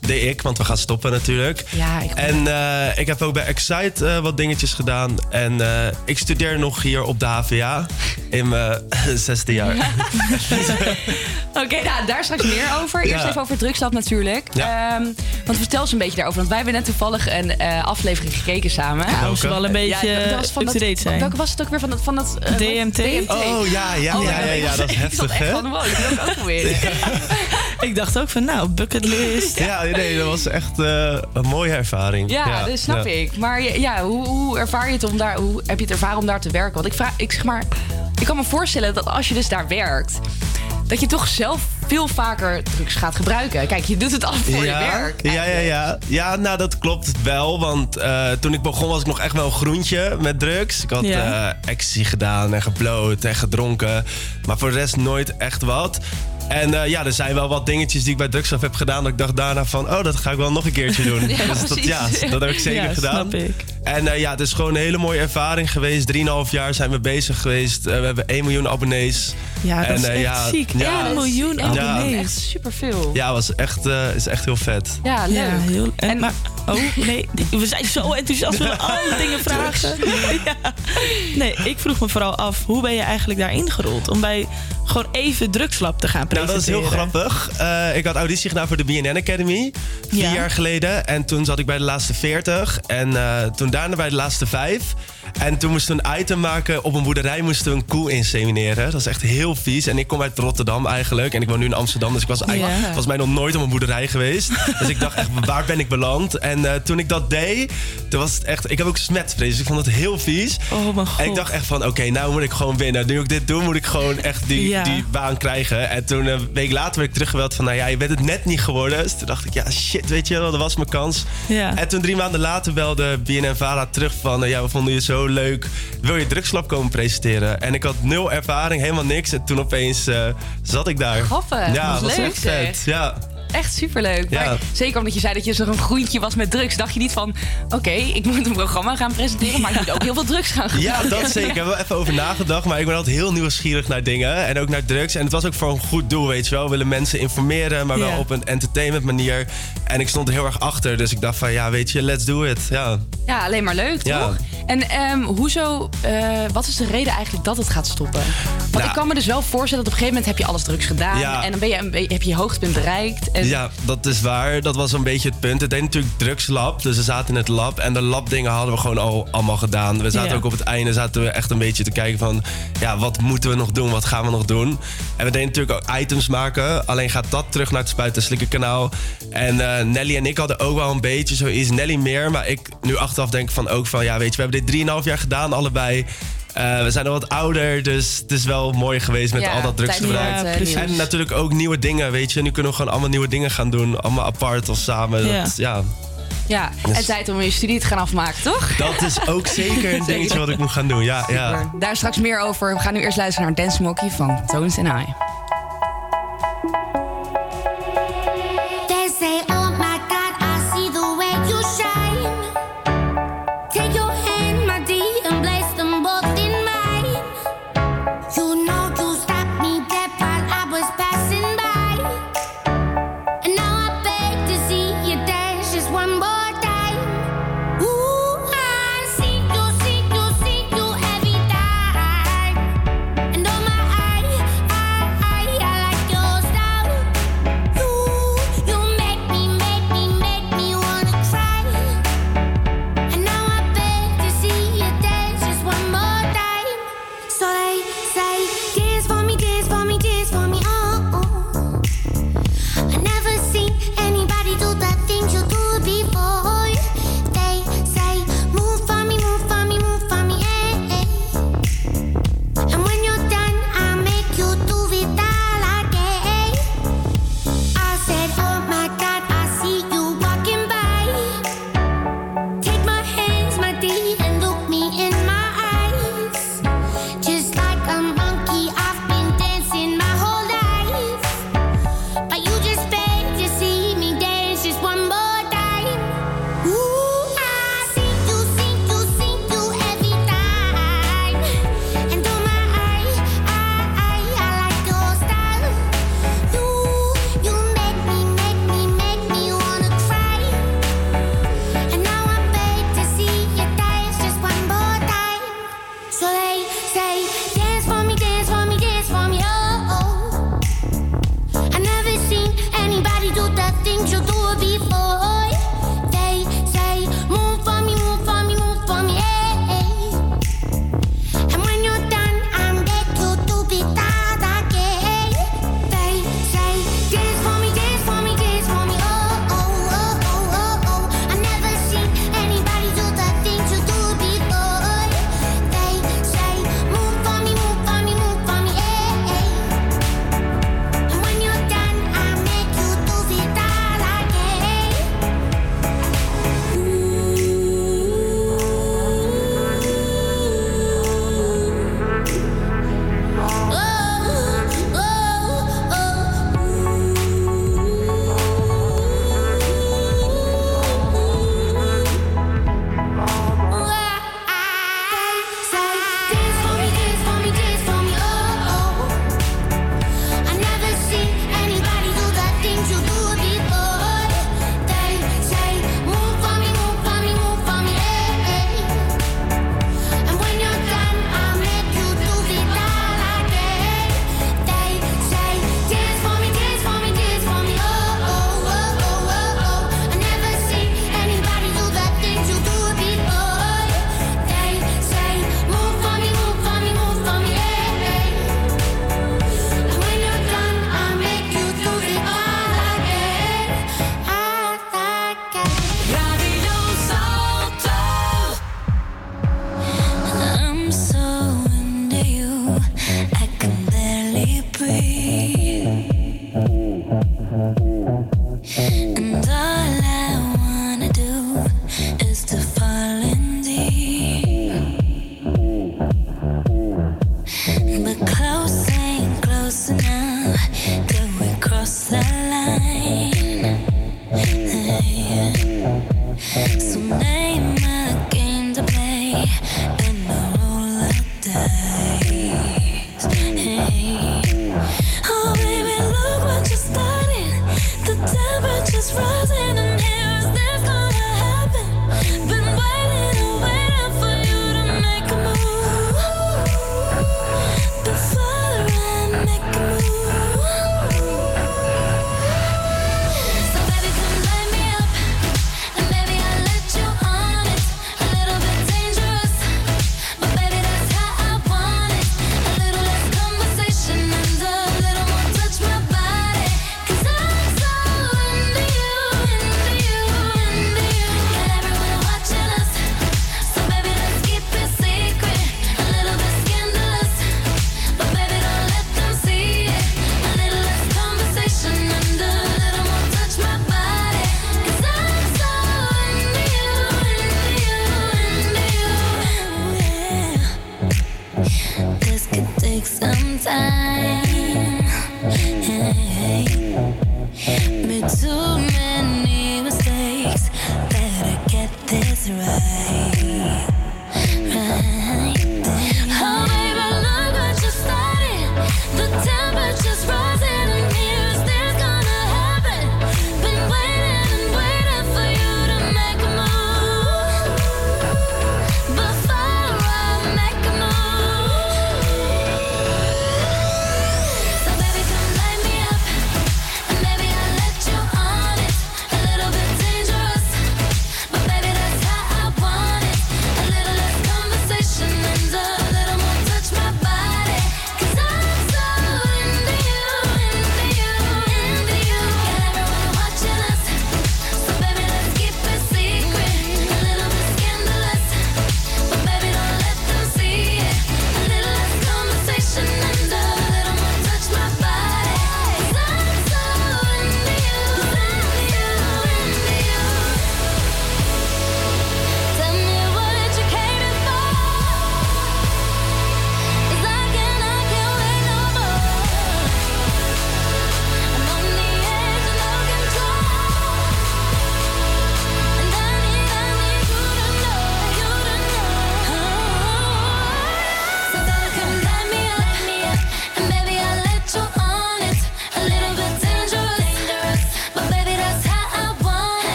presenteerde ik, want we gaan stoppen natuurlijk. Ja, ik En eh, ik heb ook bij Excite eh, wat dingetjes gedaan. En eh, ik studeer nog hier op de HVA in mijn zesde jaar. Oké, nou, daar straks meer over. Eerst Ja. even over Drugslab natuurlijk. Ja. Ehm, want vertel eens een beetje daarover. Want wij hebben net toevallig een eh, aflevering gekeken samen. Ja, wel een beetje dat was van up-to-date zijn. Welke was het ook weer van dat... Van dat DMT? Oh, ja, ja, ja, ja, ja, dat is Ik heftig, echt hè? van, wow, ik wil ook proberen. Ik dacht ook van, nou, bucketlist. Ja, nee, dat was echt eh, een mooie ervaring. Ja, dat snap ja. ik. Maar ja, hoe, hoe ervaar je het om daar... Hoe heb je het ervaren om daar te werken? Want ik vraag... Ik zeg maar... Ik kan me voorstellen dat als je dus daar werkt... dat je toch zelf veel vaker drugs gaat gebruiken. Kijk, je doet het al voor je werk. Ja, ja, ja. Ja, nou dat klopt wel. Want eh, toen ik begon was ik nog echt wel een groentje met drugs. Ik had Ja. eh ecstasy gedaan en gebloot en gedronken. Maar voor de rest nooit echt wat. En eh, ja, er zijn wel wat dingetjes die ik bij drugsaf heb gedaan. Dat ik dacht daarna van, oh, dat ga ik wel nog een keertje doen. Ja, dus dat, ja, dat heb ik zeker Ja, gedaan. snap ik. En eh, ja, het is gewoon een hele mooie ervaring geweest. Drieënhalf jaar zijn we bezig geweest. Eh, we hebben 1 miljoen abonnees. Ja, dat En, is eh, echt ja, ziek. Ja, Ja, een miljoen Ja, abonnees. Echt superveel. ja, was echt, eh, is echt heel vet. Ja, leuk. Ja, heel, en, maar, oh, nee, we zijn zo enthousiast, we willen alle dingen vragen. Ja. Nee, ik vroeg me vooral af, hoe ben je eigenlijk daar ingerold? Om bij gewoon even drugslab te gaan Nou, presenteren. dat is heel grappig. Eh, ik had auditie gedaan voor de BNN Academy. Vier Ja. jaar geleden. En toen zat ik bij de laatste 40. En eh, toen daarna bij de laatste vijf. En toen moesten we een item maken. Op een boerderij moesten we een koe insemineren. Dat is echt heel vies. En ik kom uit Rotterdam eigenlijk. En ik woon nu in Amsterdam. Dus ik was eigenlijk volgens mij nog nooit op een boerderij geweest. dus ik dacht echt, waar ben ik beland? En eh, toen ik dat deed, toen was het echt... Ik heb ook smetvrees. Dus ik vond het heel vies. Oh mijn god. En ik dacht echt van, oké, nou moet ik gewoon winnen. Nu ik dit doe, moet ik gewoon echt die, die baan krijgen. En toen, eh, een week later, werd ik teruggebeld van... nou ja, je bent het net niet geworden. Dus toen dacht ik, ja, shit, weet je wel, dat was mijn kans. En toen drie maanden later belde BNN-Vara terug van... eh, ja, we vonden je zo leuk. Wil je drugslab komen presenteren? En ik had nul ervaring, helemaal niks. En toen opeens eh, zat ik daar. Grappig. Ja, dat was leuk, echt vet. Ja. Echt superleuk. Ja. Maar zeker omdat je zei dat je zo'n groentje was met drugs. Dacht je niet van, oké, ik moet een programma gaan presenteren... maar ik moet ook heel veel drugs gaan Ja, gebruiken. dat zeker. Ik heb wel even over nagedacht. Maar ik ben altijd heel nieuwsgierig naar dingen. En ook naar drugs. En het was ook voor een goed doel, weet je wel. We willen mensen informeren, maar wel Ja. op een entertainment manier. En ik stond er heel erg achter. Dus ik dacht van, ja, weet je, let's do it. Ja. Ja, alleen maar leuk, Ja. toch? En ehm, hoezo, eh, wat is de reden eigenlijk dat het gaat stoppen? Want Nou. ik kan me dus wel voorstellen dat op een gegeven moment heb je alles drugs gedaan. Ja. En dan ben je een heb je je hoogtepunt bereikt. En Ja, dat is waar. Dat was een beetje het punt. Het deed natuurlijk drugslab. Dus we zaten in het lab. En de labdingen hadden we gewoon al allemaal gedaan. We zaten Ja. ook op het einde zaten we echt een beetje te kijken van... Ja, wat moeten we nog doen? Wat gaan we nog doen? En we deden natuurlijk ook items maken. Alleen gaat dat terug naar het spuiten slikken kanaal. En eh, Nelly en ik hadden ook wel een beetje zoiets. Nelly meer. Maar ik nu achteraf denk van ook van... Ja, weet je, we hebben dit 3,5 jaar gedaan allebei. Eh, we zijn al wat ouder, dus het is wel mooi geweest met Ja, al dat drugsgebruik. iets, eh, en natuurlijk ook nieuwe dingen, weet je. Nu kunnen we gewoon allemaal nieuwe dingen gaan doen. Allemaal apart of samen. Ja. Dat, ja. ja, Dus- en tijd om je studie te gaan afmaken, toch? dat is ook zeker een dingetje wat ik moet gaan doen. Ja, ja. Daar straks meer over. We gaan nu eerst luisteren naar Dance Monkey van Tones and I.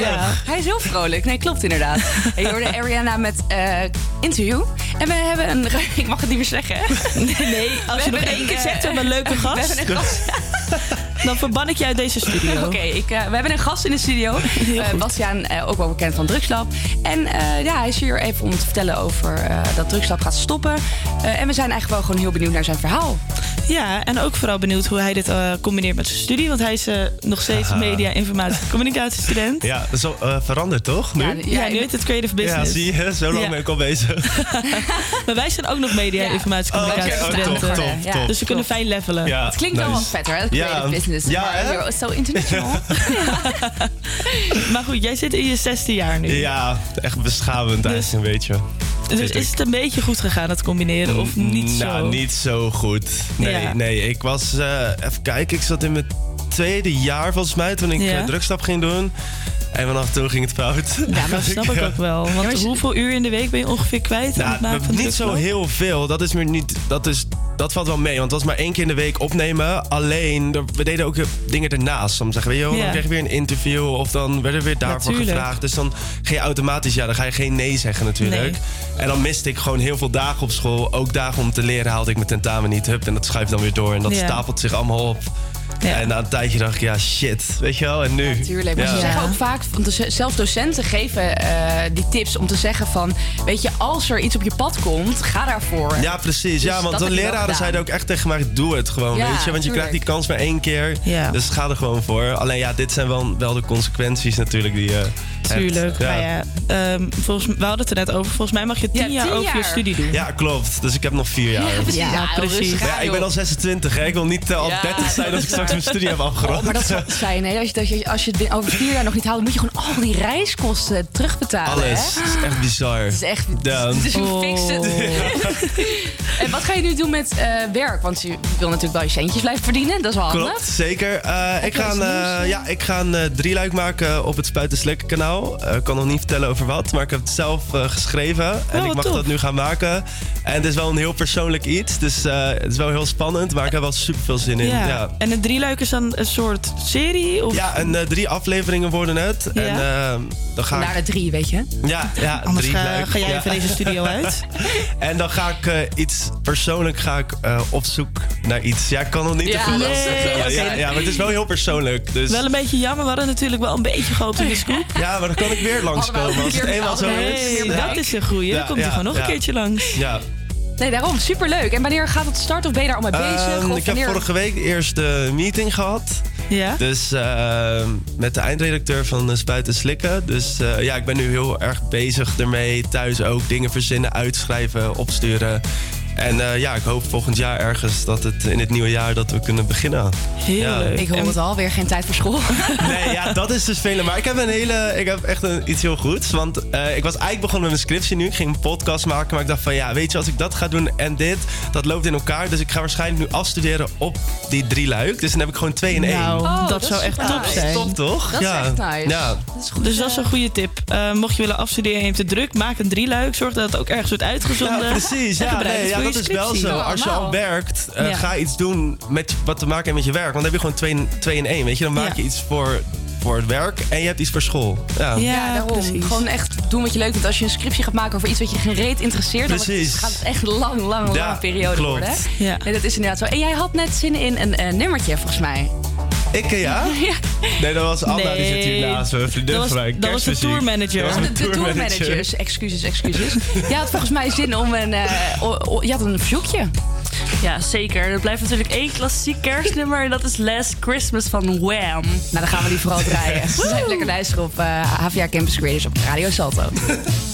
Ja. Hij is heel vrolijk. Nee, klopt inderdaad. Je hoorde Ariana met eh, interview. En we hebben een... Ik mag het niet meer zeggen? Nee, nee, als je nog één keer eh, zegt, we hebben een leuke gast. hebben een gast. Dan verban ik je uit deze studio. Oké, eh, we hebben een gast in de studio. Eh Bastiaan, ook wel bekend van Drugslab. En ja, hij is hier even om te vertellen over dat Drugslab gaat stoppen. En we zijn eigenlijk wel gewoon heel benieuwd naar zijn verhaal. Ja, en ook vooral benieuwd hoe hij dit eh, combineert met zijn studie. Want hij is eh, nog steeds media, informatie en communicatiestudent. Ja, wel eh, veranderd toch? Nu? Ja, ja, nu heet het creative Ja, business. zie je, zo lang Ja. ben ik al bezig. Maar wij zijn ook nog media, informatie en Oh, oké. communicatiestudenten. Oh, top, top, Ja. top. Dus we kunnen fijn levelen. Ja, Het klinkt wel nice. wat vetter, hè? Ja, Creative business. ja, maar hè? you're so international. Maar goed, jij zit in je zesde jaar nu. Ja, echt beschamend eigenlijk een beetje. Dus is het een beetje goed gegaan, het combineren? Of niet zo? Nou, niet zo goed. Nee, Ja. nee. Ik was, eh, even kijken, ik zat in mijn tweede jaar volgens mij toen ik Ja. ja. drugstap ging doen. En vanaf toen ging het fout. Ja, maar dat snap ik ook wel. Want hoeveel uur in de week ben je ongeveer kwijt aan het maken van niet zo heel veel. Dat is meer niet. Dat, is, dat valt wel mee. Want het was maar één keer in de week opnemen. Alleen, we deden ook dingen ernaast. Soms zeggen we, joh, Ja. dan kreeg je weer een interview. Of dan werden we weer daarvoor Natuurlijk. gevraagd. Dus dan ga je automatisch, ja, dan ga je geen nee zeggen natuurlijk. Nee. En dan miste ik gewoon heel veel dagen op school. Ook dagen om te leren haalde ik mijn tentamen niet. Hup, en dat schuift dan weer door. En dat Ja. stapelt zich allemaal op. En na een tijdje dacht ik, ja, shit. Weet je wel, en nu? Tuurlijk, maar Ja. ze zeggen ook vaak, want de- zelfs docenten geven eh, die tips om te zeggen van, weet je, als er iets op je pad komt, ga daarvoor. Ja, precies. Dus ja, want dat de leraren zeiden ook echt tegen mij: doe het gewoon. Ja, weet je, want je tuurlijk. krijgt die kans maar één keer. Ja. Dus ga er gewoon voor. Alleen ja, dit zijn wel, wel de consequenties natuurlijk die je. Hebt. Tuurlijk. Ja. Maar ja, ehm, volgens, we hadden het er net over. Volgens mij mag je tien Ja, jaar tien over je studie doen. Ja, klopt. Dus ik heb nog vier jaar. precies. Ja, precies. ja, aan, ik ben al 26, hè. Ik wil niet eh, al Ja, 30 zijn als dat ik is straks mijn studie heb afgerond. Oh, maar dat zou het zijn, hè? Als je, als je, als je het binnen- over vier jaar nog niet haalt, moet je gewoon al die reiskosten terugbetalen. Alles. Hè? Dat is echt bizar. Het is echt. Ja. Dus hoe Oh. het? en wat ga je nu doen met eh, werk? Want je wil natuurlijk wel je centjes blijven verdienen. Dat is wel handig. Klopt, zeker. Eh, ik, ga ja, ik ga een drieluik maken op het Spuiten Slikken kanaal. Eh, Ik kan nog niet vertellen over wat, maar ik heb het zelf eh, geschreven. en Oh, ik mag tof. dat nu gaan maken. En het is wel een heel persoonlijk iets, dus eh, het is wel heel spannend. Maar ik heb wel super veel zin in. Ja. En een drieluik is dan een soort serie? Of? Ja, en eh, drie afleveringen worden het. Ja. En eh, dan ga Naar ik... de drie, weet je. Ja, ja Anders drie ga, leuk. ga jij Ja. even deze studio uit. En dan ga ik iets persoonlijk ga ik, eh, op zoek naar iets. Ja, ik kan nog niet Ja, te veel. Ja, ja, maar het is wel heel persoonlijk. Dus... Wel een beetje jammer. We hadden natuurlijk wel een beetje gehoopt op de scoop. Ja, maar dan kan ik weer langskomen als het eenmaal zo is. Ja. dat is een goeie. Ja, Dan komt hij gewoon nog ja. een keertje langs. Ja. Nee, daarom. Superleuk. En wanneer gaat het starten? Of ben je daar al mee bezig? Ehm, of ik heb vorige week de eerste meeting gehad. Ja? Dus ehm, met de eindredacteur van uh, Spuiten Slikken. Dus eh, ja, ik ben nu heel erg bezig ermee. Thuis ook dingen verzinnen, uitschrijven, opsturen. En eh, ja, ik hoop volgend jaar ergens dat het in het nieuwe jaar dat we kunnen beginnen. Heel Ja. leuk. Ik hoor En- het al, weer geen tijd voor school. Nee, ja, dat is dus velen. Maar ik heb een hele, ik heb echt een, iets heel goeds. Want eh, ik was eigenlijk begonnen met mijn scriptie nu. Ik ging een podcast maken, maar ik dacht van ja, weet je, als ik dat ga doen en dit, dat loopt in elkaar. Dus ik ga waarschijnlijk nu afstuderen op die drie luik. Dus dan heb ik gewoon twee in één. Nou, Oh, dat, dat zou echt top nice. zijn. Top toch? Dat ja. is echt nice. Ja. Dat is goed. Dus dat is een goede tip. Eh, mocht je willen afstuderen en je hebt het druk, maak een drieluik. Zorg dat het ook ergens wordt uitgezonden. Ja, precies. Ja, nee, ja voor dat is wel zo. Als je al werkt, eh, Ja. ga iets doen met wat te maken heeft met je werk. Want dan heb je gewoon twee, twee in één. Weet je, dan maak je iets voor, voor het werk en je hebt iets voor school. Ja. Ja, Ja, daarom. precies. Gewoon echt doen wat je leuk vindt. Als je een scriptie gaat maken over iets wat je geen reet interesseert, dan gaat het echt een lang, lang, Ja, lange periode klopt. worden. hè? Ja. Nee, dat is inderdaad zo. En jij had net zin in een eh, nummertje, volgens mij. Ik, eh, ja? Nee, dat was Anna, die zit hier naast me. Vriendin Dat was- van dat was de tourmanager. Dat was de, de tourmanager. tourmanagers. Excuses, excuses. Jij had volgens mij zin om een... eh, o- o- je had een verzoekje. Ja, zeker. Er blijft natuurlijk één klassiek kerstnummer en dat is Last Christmas van Wham. Nou, dan gaan we die vooral draaien. Blijf lekker luisteren op eh HVA Campus Creators op Radio Salto.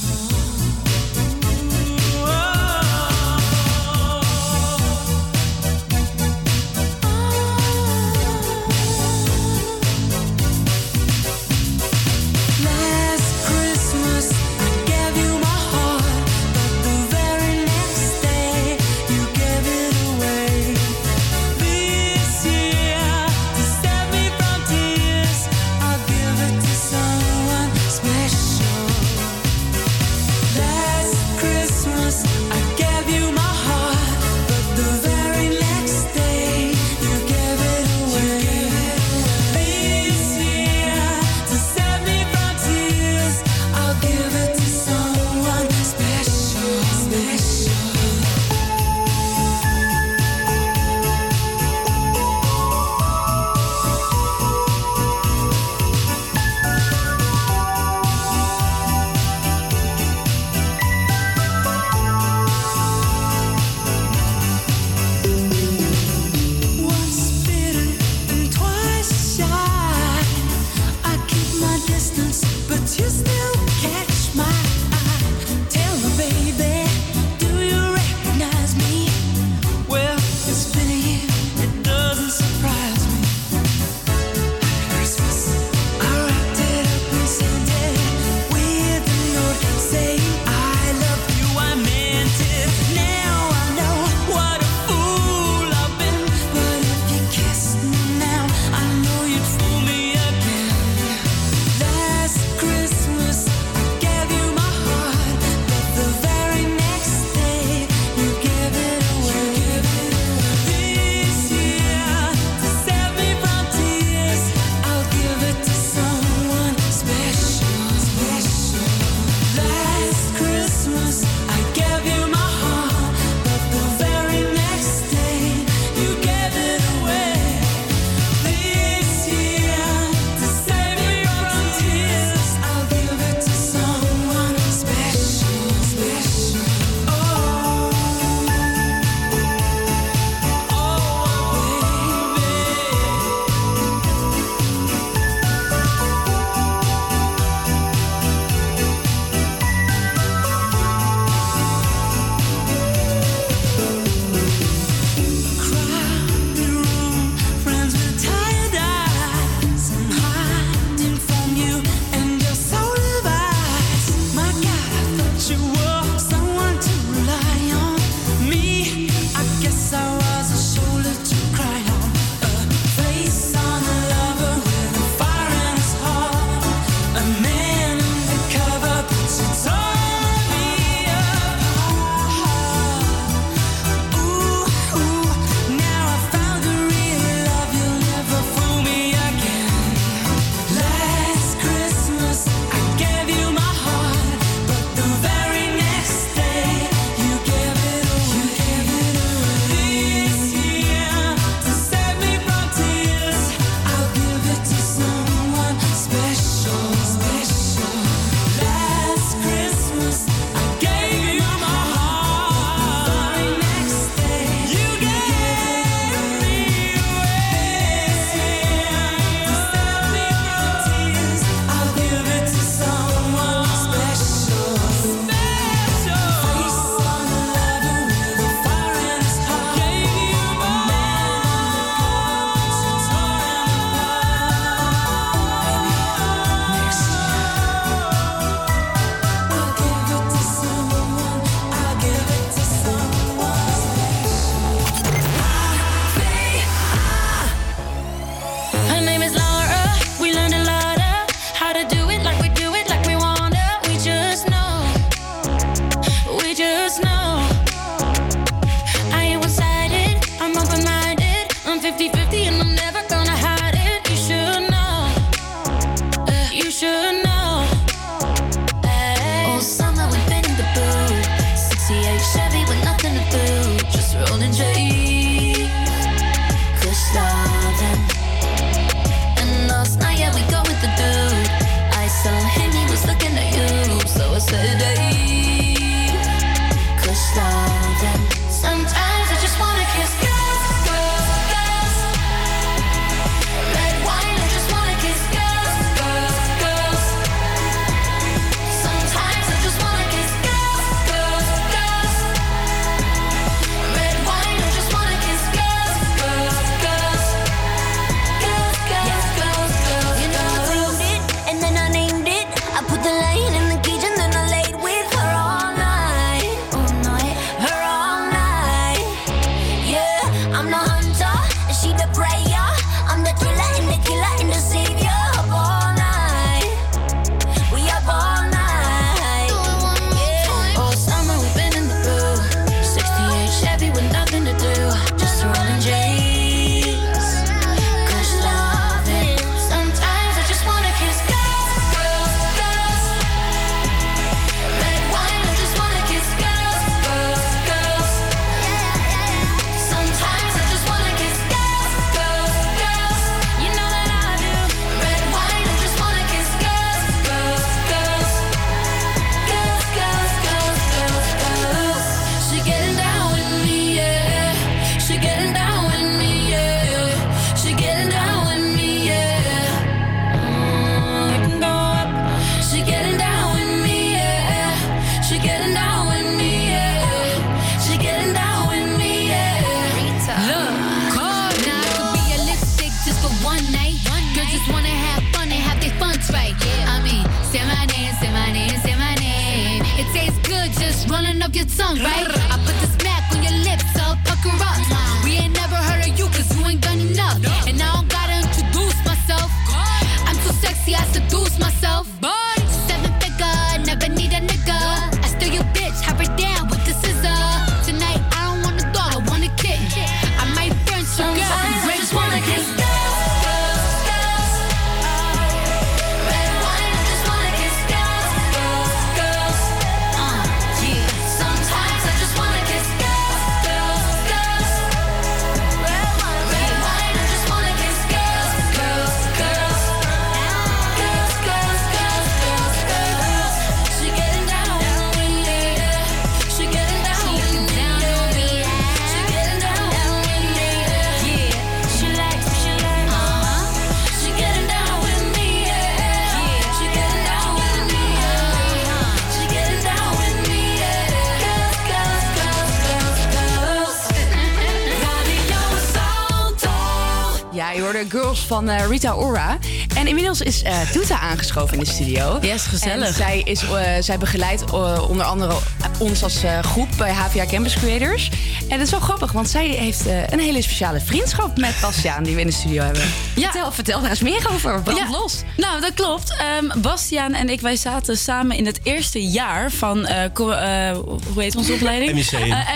van eh, Rita Ora. En inmiddels is eh Toeta aangeschoven in de studio. Yes, gezellig. En zij, is, eh, zij begeleidt onder andere ons als eh, groep bij HVA Campus Creators. En het is wel grappig, want zij heeft eh, een hele speciale vriendschap met Bastiaan... die we in de studio hebben. Vertel, vertel daar eens meer over. Brand Ja, los. Nou, dat klopt. Ehm, Bastiaan en ik, wij zaten samen in het eerste jaar van, eh, eh, hoe heet onze opleiding? MIC.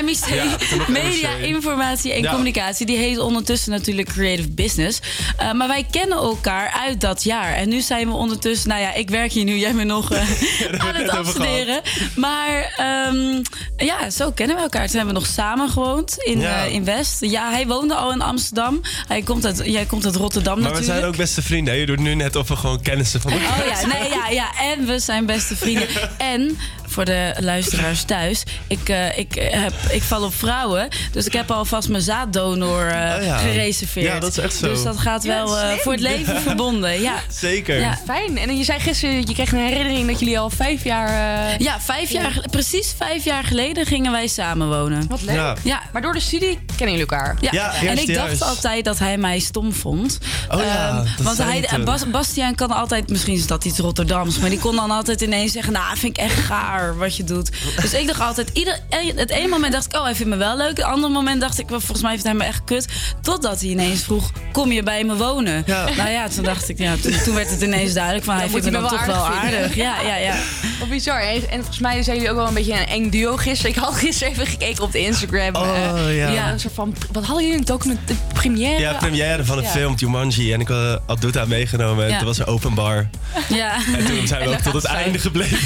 MIC, Ja, Media, MIC. Informatie en Ja. Communicatie. Die heet ondertussen natuurlijk Creative Business. Eh, maar wij kennen elkaar uit dat jaar. En nu zijn we ondertussen, nou ja, ik werk hier nu, jij bent nog eh, aan het afstuderen. Maar ehm, ja, zo kennen we elkaar. Toen hebben we nog samen gewoond in, Ja. eh, in West. Ja, hij woonde al in Amsterdam. Hij komt uit, jij komt uit Rotterdam Maar we natuurlijk. zijn ook beste vrienden. Je doet nu net of we gewoon kennissen van elkaar Oh ja, nee, ja, ja, en we zijn beste vrienden. En voor de luisteraars thuis, ik, eh, ik, heb, ik val op vrouwen. Dus ik heb alvast mijn zaaddonor eh, Oh ja. gereserveerd. Ja, dat is echt zo. Dus dat gaat Ja, wel eh, voor het leven verbonden. Ja. Zeker. Ja. Fijn. En je zei gisteren, je kreeg een herinnering dat jullie al vijf jaar... eh, Ja, vijf jaar, precies vijf jaar geleden gingen wij samenwonen. Wat leuk. Ja. Ja. Maar door de studie kennen jullie elkaar. Ja, Ja, en ik dacht juist. altijd dat hij mij stom vond. Oh ja, Ehm, dat want hij. Bas, Bastiaan kan altijd, misschien is dat iets Rotterdams, maar die kon dan altijd ineens zeggen: Nou, vind ik echt gaar. Wat je doet. Dus ik dacht altijd, ieder, eh, het ene moment dacht ik, oh, hij vindt me wel leuk. Het andere moment dacht ik, wel, volgens mij vindt hij me echt kut. Totdat hij ineens vroeg, kom je bij me wonen? Nou ja, toen dacht ik, ja, toen, toen werd het ineens duidelijk van, hij vindt me dan toch wel aardig. Ja, ja, ja. Wat bizar. En en volgens mij zijn jullie ook wel een beetje een eng duo gisteren. Ik had gisteren even gekeken op de Instagram. Oh, eh, ja. Een soort van, wat hadden jullie? Een document, de première? Ja, première van de Ja. film Jumanji. En ik had Aduta meegenomen. En Ja. toen was er openbar. Ja. En toen zijn we ook tot het einde gebleven.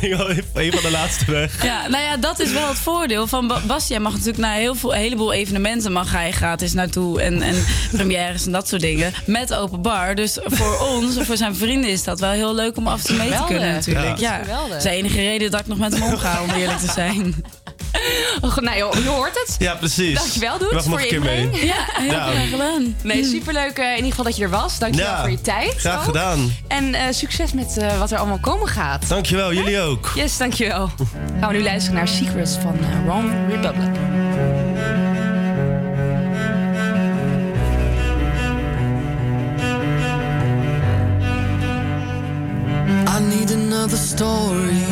Een van de laatste weg. Ja, nou ja, dat is wel het voordeel van Ba- Bastiaan. mag natuurlijk naar heel veel, een heleboel evenementen mag hij gratis naartoe. En, en premières en dat soort dingen. Met open bar. Dus voor ons, voor zijn vrienden, is dat wel heel leuk om af en toe mee te kunnen natuurlijk. Ja. Ja, Geweldig. dat is de enige reden dat ik nog met hem omga, om eerlijk te zijn. Oh, nou, je, je hoort het. Ja, precies. Dankjewel, Je Doet, mag voor je een keer mee. inbreng. Ja, heel Ja. graag gedaan. Nee, superleuk eh, in ieder geval dat je er was. Dankjewel Ja, voor je tijd. graag ook. gedaan. En eh, succes met eh, wat er allemaal komen gaat. Dankjewel, jullie ook. Yes, dankjewel. Gaan we nu luisteren naar Secrets van Wrong Republic. I need another story,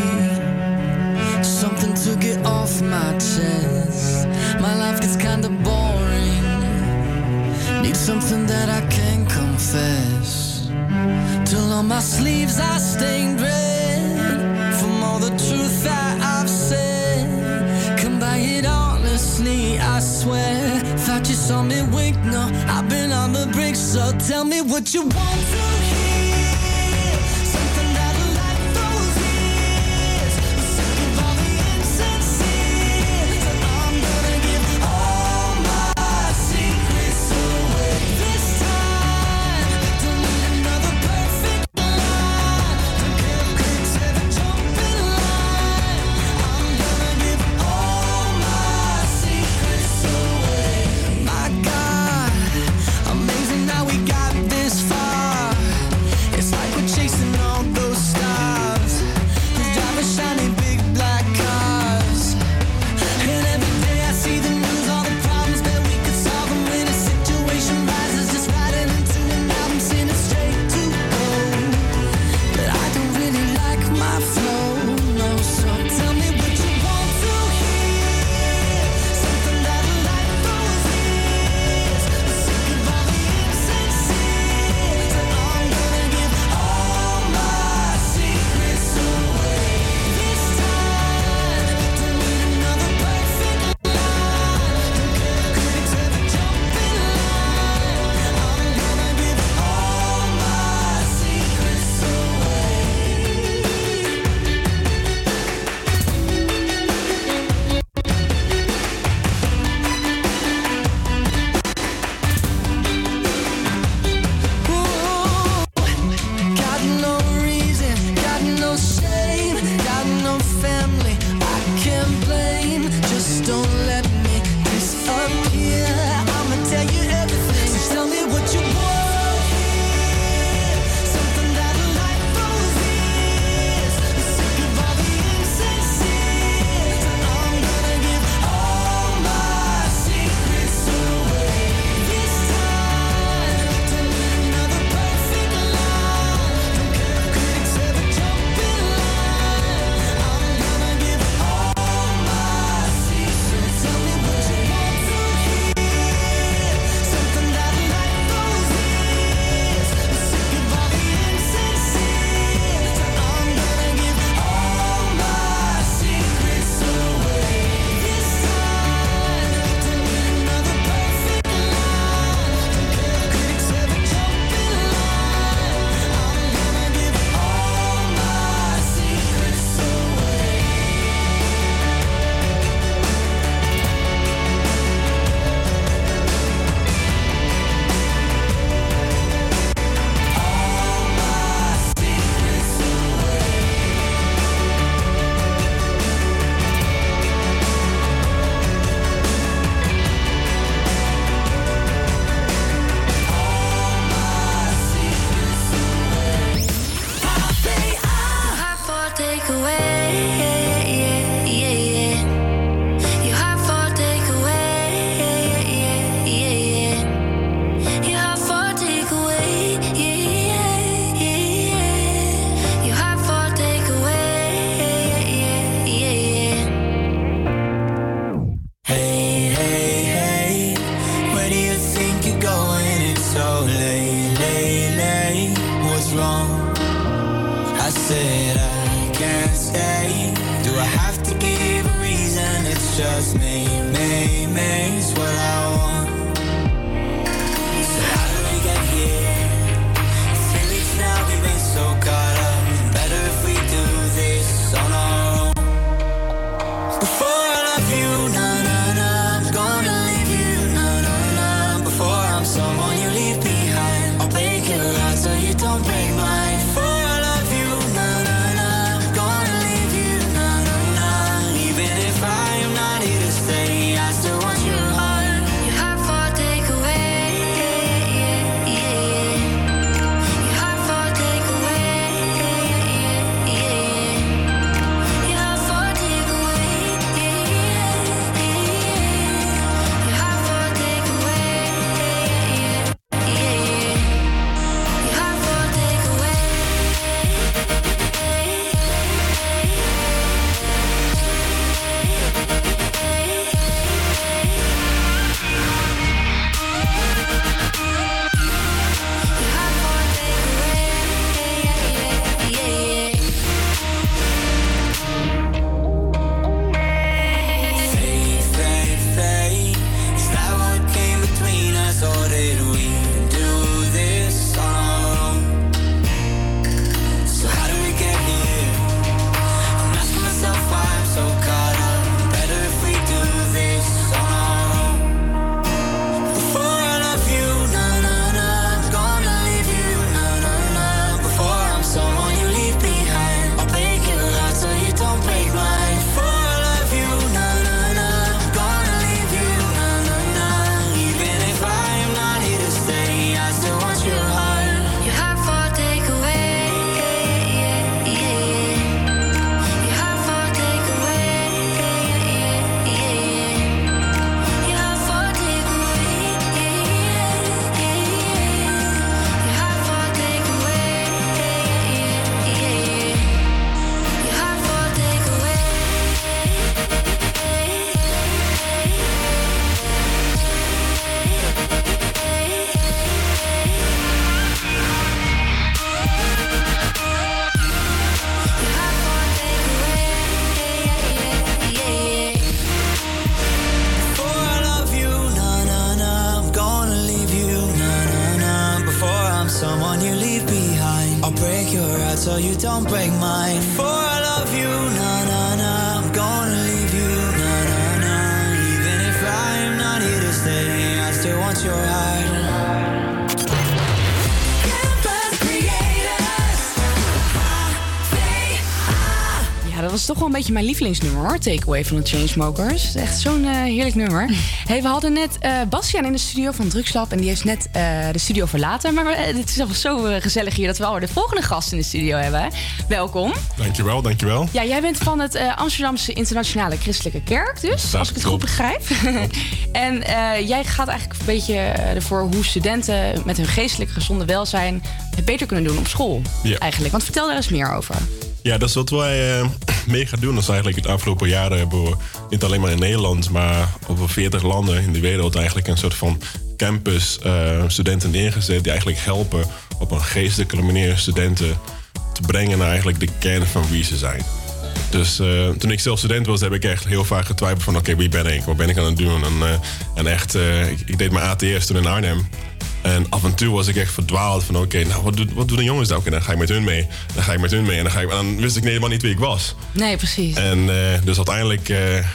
something to get off my chest. My life gets kinda boring. Need something that I can confess. Till on my sleeves I stained red from all the truth that I've said. Come by it honestly, I swear. Thought you saw me wink, no, I've been on the brink. So tell me what you want to hear. Beetje mijn lievelingsnummer hoor. Takeaway van de Chainsmokers. Echt zo'n eh, heerlijk nummer. Hey, we hadden net eh Bastiaan in de studio van Drugslab. En die heeft net eh, de studio verlaten. Maar het is alvast zo gezellig hier dat we alweer de volgende gast in de studio hebben. Welkom. Dankjewel, dankjewel. Ja, jij bent van het Amsterdamse Internationale Christelijke Kerk dus. Dat als ik het goed begrijp. en eh, jij gaat eigenlijk een beetje ervoor hoe studenten met hun geestelijk gezonde welzijn... het beter kunnen doen op school Ja. eigenlijk. Want vertel daar eens meer over. Ja, dat is wat wij eh, mee gaan doen. Is eigenlijk het afgelopen jaren hebben we niet alleen maar in Nederland, maar over 40 landen in de wereld eigenlijk een soort van campus eh, studenten neergezet die eigenlijk helpen op een geestelijke manier studenten te brengen naar eigenlijk de kern van wie ze zijn. Dus eh, toen ik zelf student was, heb ik echt heel vaak getwijfeld van... oké, wie ben ik? Wat ben ik aan het doen? En, eh, echt, ik, ik deed mijn ATS toen in Arnhem. En af en toe was ik echt verdwaald van... oké, nou, wat, doet- wat doen de jongens dan? Oké, dan ga ik met hun mee. Dan ga ik met hun mee. En dan, ga ik, en dan wist ik helemaal niet wie ik was. Nee, precies. En eh, dus uiteindelijk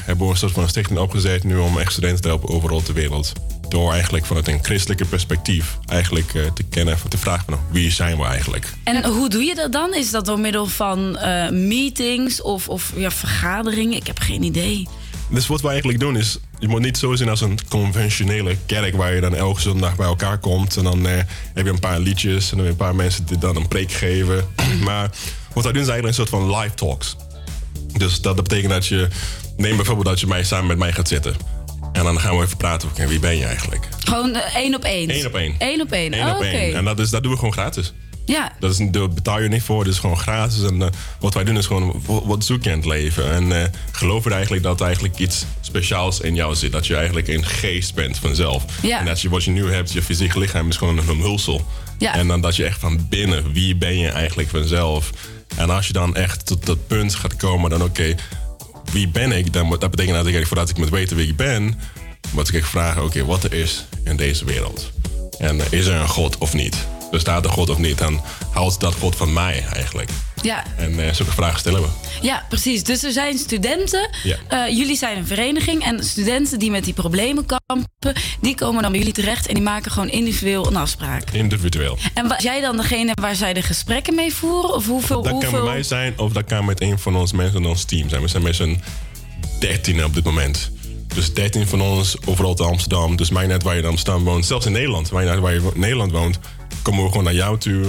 hebben we een soort van een stichting opgezet... nu om echt studenten te helpen overal ter wereld. Door eigenlijk vanuit een christelijke perspectief... eigenlijk eh, te kennen, te vragen van... wie zijn we eigenlijk? En hoe doe je dat dan? Is dat door middel van eh, meetings of, of ja, vergaderingen? Ik heb geen idee. Dus wat we eigenlijk doen is, je moet niet zo zien als een conventionele kerk waar je dan elke zondag bij elkaar komt en dan eh, heb je een paar liedjes en dan heb je een paar mensen die dan een preek geven. maar wat wij doen is eigenlijk een soort van live talks. Dus dat, dat betekent dat je, neem bijvoorbeeld dat je mij samen met mij gaat zitten. En dan gaan we even praten, oké, wie ben je eigenlijk? Gewoon eh, één op één? Eén op één. Eén op één, Eén oh, op. En dat, is, dat doen we gewoon gratis. Ja, Dat is, daar betaal je niet voor, dat is gewoon gratis. En eh, wat wij doen is gewoon, wat, zoek je in het leven? En eh geloof er eigenlijk dat er eigenlijk iets speciaals in jou zit. Dat je eigenlijk een geest bent vanzelf. Ja. En dat je wat je nu hebt, je fysieke lichaam is gewoon een omhulsel. Ja. En dan dat je echt van binnen, wie ben je eigenlijk vanzelf? En als je dan echt tot dat punt gaat komen, dan oké, wie ben ik? Dan, moet- dat betekent dat ik, voordat ik moet weten wie ik ben, moet ik echt vragen, oké, wat er is in deze wereld. En eh, is er een God of niet? Bestaat er God of niet? Dan houdt dat God van mij eigenlijk. Ja, En eh, zulke vragen stellen we. ja, precies. Dus er zijn studenten. Ja. Eh, jullie zijn een vereniging. En studenten die met die problemen kampen, die komen dan bij jullie terecht en die maken gewoon individueel een afspraak. Individueel. En was jij dan degene waar zij de gesprekken mee voeren? Of hoeveel? Dat hoeveel... kan bij mij zijn of dat kan met een van ons mensen in ons team zijn. We zijn met z'n 13 op dit moment. Dus 13 van ons overal te Amsterdam. Dus mij net waar je in Amsterdam woont. Zelfs in Nederland, waar je in Nederland woont, komen we gewoon naar jou toe.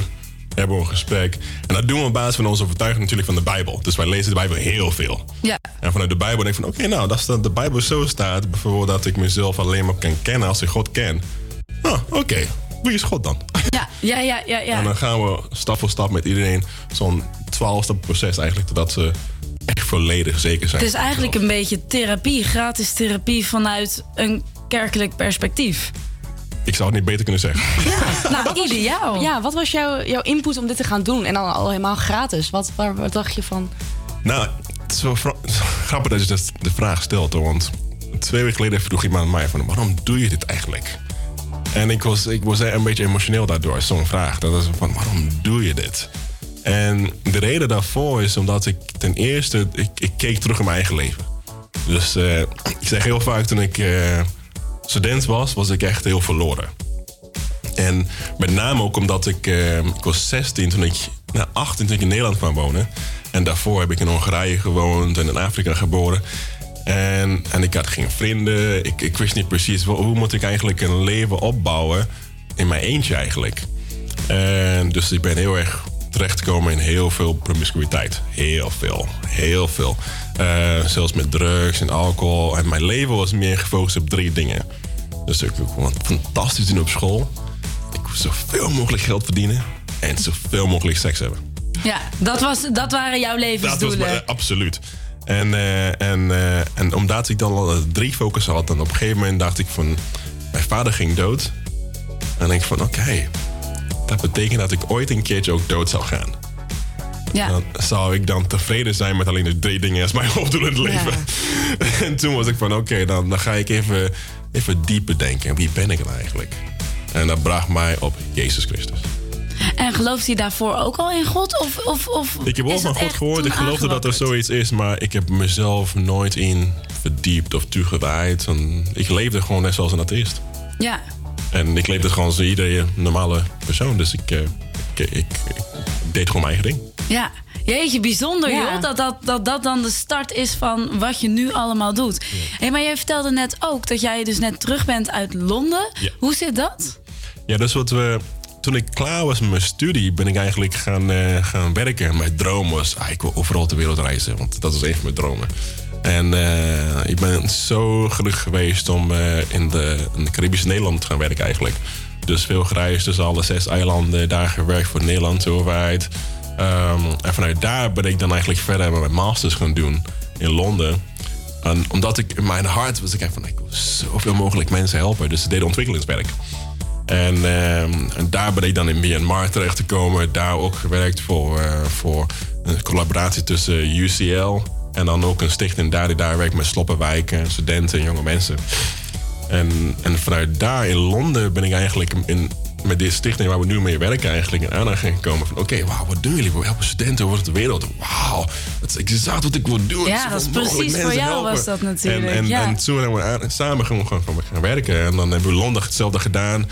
Hebben we een gesprek. En dat doen we op basis van onze overtuiging natuurlijk van de Bijbel. Dus wij lezen de Bijbel heel veel. Ja. En vanuit de Bijbel denk ik van, oké, nou, als dat de Bijbel zo staat, bijvoorbeeld dat ik mezelf alleen maar kan kennen als ik God ken. Ah, oké, wie is God dan? Ja, ja, ja, ja. ja. En dan gaan we stap voor stap met iedereen zo'n 12 stap proces eigenlijk, totdat ze echt volledig zeker zijn. Het is eigenlijk een beetje therapie, gratis therapie vanuit een kerkelijk perspectief. Ik zou het niet beter kunnen zeggen. Nou, ideaal. Ja, wat was jouw, jouw input om dit te gaan doen? En dan al helemaal gratis. Wat, waar, wat dacht je van? Nou, het is wel fra- grappig dat je dat- de vraag stelt, hoor, want twee weken geleden vroeg iemand aan mij van, waarom doe je dit eigenlijk? En ik was, ik was een beetje emotioneel daardoor, zo'n vraag. Dat is van, waarom doe je dit? En de reden daarvoor is omdat ik ten eerste, ik, ik keek terug in mijn eigen leven. Dus eh, ik zeg heel vaak, toen ik eh, student was, was ik echt heel verloren. En met name ook omdat ik, eh, ik was 16 toen ik, nou 18 toen ik in Nederland kwam wonen. En daarvoor heb ik in Hongarije gewoond en in Afrika geboren. En, en ik had geen vrienden. Ik, ik wist niet precies wel, hoe moet ik eigenlijk een leven opbouwen in mijn eentje eigenlijk. En dus ik ben heel erg terechtgekomen in heel veel promiscuïteit. Heel veel. Heel veel. Eh, zelfs met drugs en alcohol. En mijn leven was meer gefocust op drie dingen. Dus ik kon fantastisch doen op school. Ik moest zoveel mogelijk geld verdienen. En zoveel mogelijk seks hebben. Ja, dat, was, dat waren jouw Dat was levensdoelen. mijn- absoluut. En, eh, en, eh, en omdat ik dan al eh, drie focus had, dan op een gegeven moment dacht ik van, mijn vader ging dood. En dan denk ik van, oké, dat betekent dat ik ooit een keertje ook dood zou gaan. Ja. Dan zou ik dan tevreden zijn met alleen de drie dingen als mijn hoofddoel in het leven. En toen was ik van, oké, dan, dan ga ik even, even dieper denken. Wie ben ik nou eigenlijk? En dat bracht mij op Jezus Christus. En gelooft hij daarvoor ook al in God? Of, of, of Ik heb wel van God gehoord. Ik geloofde dat er zoiets is, maar ik heb mezelf nooit in verdiept of toegewijd. En ik leefde gewoon net zoals een atheïst. Ja, En ik leefde gewoon als iedere normale persoon. Dus ik, eh, ik, ik, ik deed gewoon mijn eigen ding. ja. Jeetje, bijzonder Ja. joh. Dat dat, dat dat dan de start is van wat je nu allemaal doet. Hey, maar jij vertelde net ook dat jij dus net terug bent uit Londen. Ja. Hoe zit dat? Ja, dus wat we. Toen ik klaar was met mijn studie, ben ik eigenlijk gaan, eh, gaan werken. Mijn droom was, ah, ik wil overal ter wereld reizen, want dat is een van mijn dromen. En eh, ik ben zo gelukkig geweest om eh, in, de, in de Caribische Nederland te gaan werken eigenlijk. Dus veel gereisd tussen alle zes eilanden, daar gewerkt voor de Nederlandse overheid. Ehm, en vanuit daar ben ik dan eigenlijk verder met mijn masters gaan doen in Londen. En omdat ik in mijn hart was ik van, ik wil zoveel mogelijk mensen helpen. Dus ik deed ontwikkelingswerk. En, ehm, en daar ben ik dan in Myanmar terecht te komen. Daar ook gewerkt voor, eh, voor een collaboratie tussen UCL en dan ook een stichting daar die daar werkt met sloppenwijken, studenten en jonge mensen. En, en vanuit daar in Londen ben ik eigenlijk in, met deze stichting waar we nu mee werken eigenlijk in aanraking gekomen van oké, wauw, wat doen jullie? We helpen studenten over de wereld. Wauw, dat is exact wat ik wil doen. Ja, dat is precies voor jou helpen. was dat natuurlijk, En, en, ja. en toen hebben we aan- samen gewoon, gaan werken. En dan hebben we Londen hetzelfde gedaan.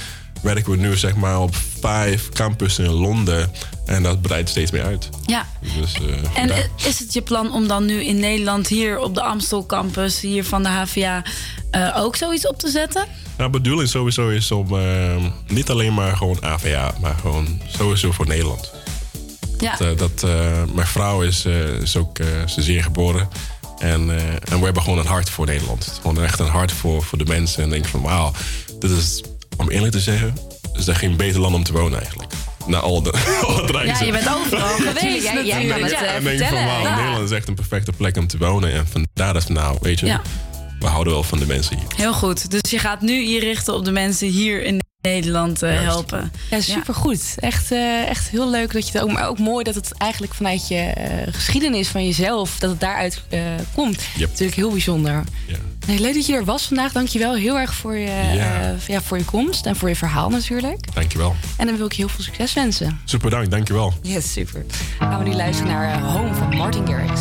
Werken we nu zeg maar op vijf campussen in Londen. En dat breidt steeds meer uit. Ja. Dus, eh, En is het je plan om dan nu in Nederland, hier op de Amstel campus, hier van de HVA, eh, ook zoiets op te zetten? Nou, de bedoeling sowieso is om eh, niet alleen maar gewoon AVA, maar gewoon sowieso voor Nederland. Ja. Dat, eh, dat, mijn vrouw is, is ook uh, zeer geboren. En, en we hebben gewoon een hart voor Nederland. Gewoon echt een hart voor, voor de mensen. En denk van, wauw, dit is, om eerlijk te zeggen, is er geen beter land om te wonen eigenlijk. Na al de, Ja, je bent overal geweest jij- jij kan natuurlijk. het, Ja. En denk ik van, wauw, Ja. Nederland is echt een perfecte plek om te wonen. En vandaar dat, nou, weet je, Ja. we houden wel van de mensen hier. Heel goed. Dus je gaat nu je richten op de mensen hier in Nederland eh, helpen. Ja, supergoed. Echt, eh, echt heel leuk dat je het ook, maar ook mooi dat het eigenlijk vanuit je eh, geschiedenis van jezelf, dat het daaruit komt. Yep. Natuurlijk heel bijzonder. Ja. Nee, leuk dat je er was vandaag. Dankjewel heel erg voor je, ja. ja. voor je komst en voor je verhaal natuurlijk. Dankjewel. En dan wil ik je heel veel succes wensen. Super bedankt, dankjewel. Ja, super. Gaan we nu luisteren naar Home van Martin Garrix.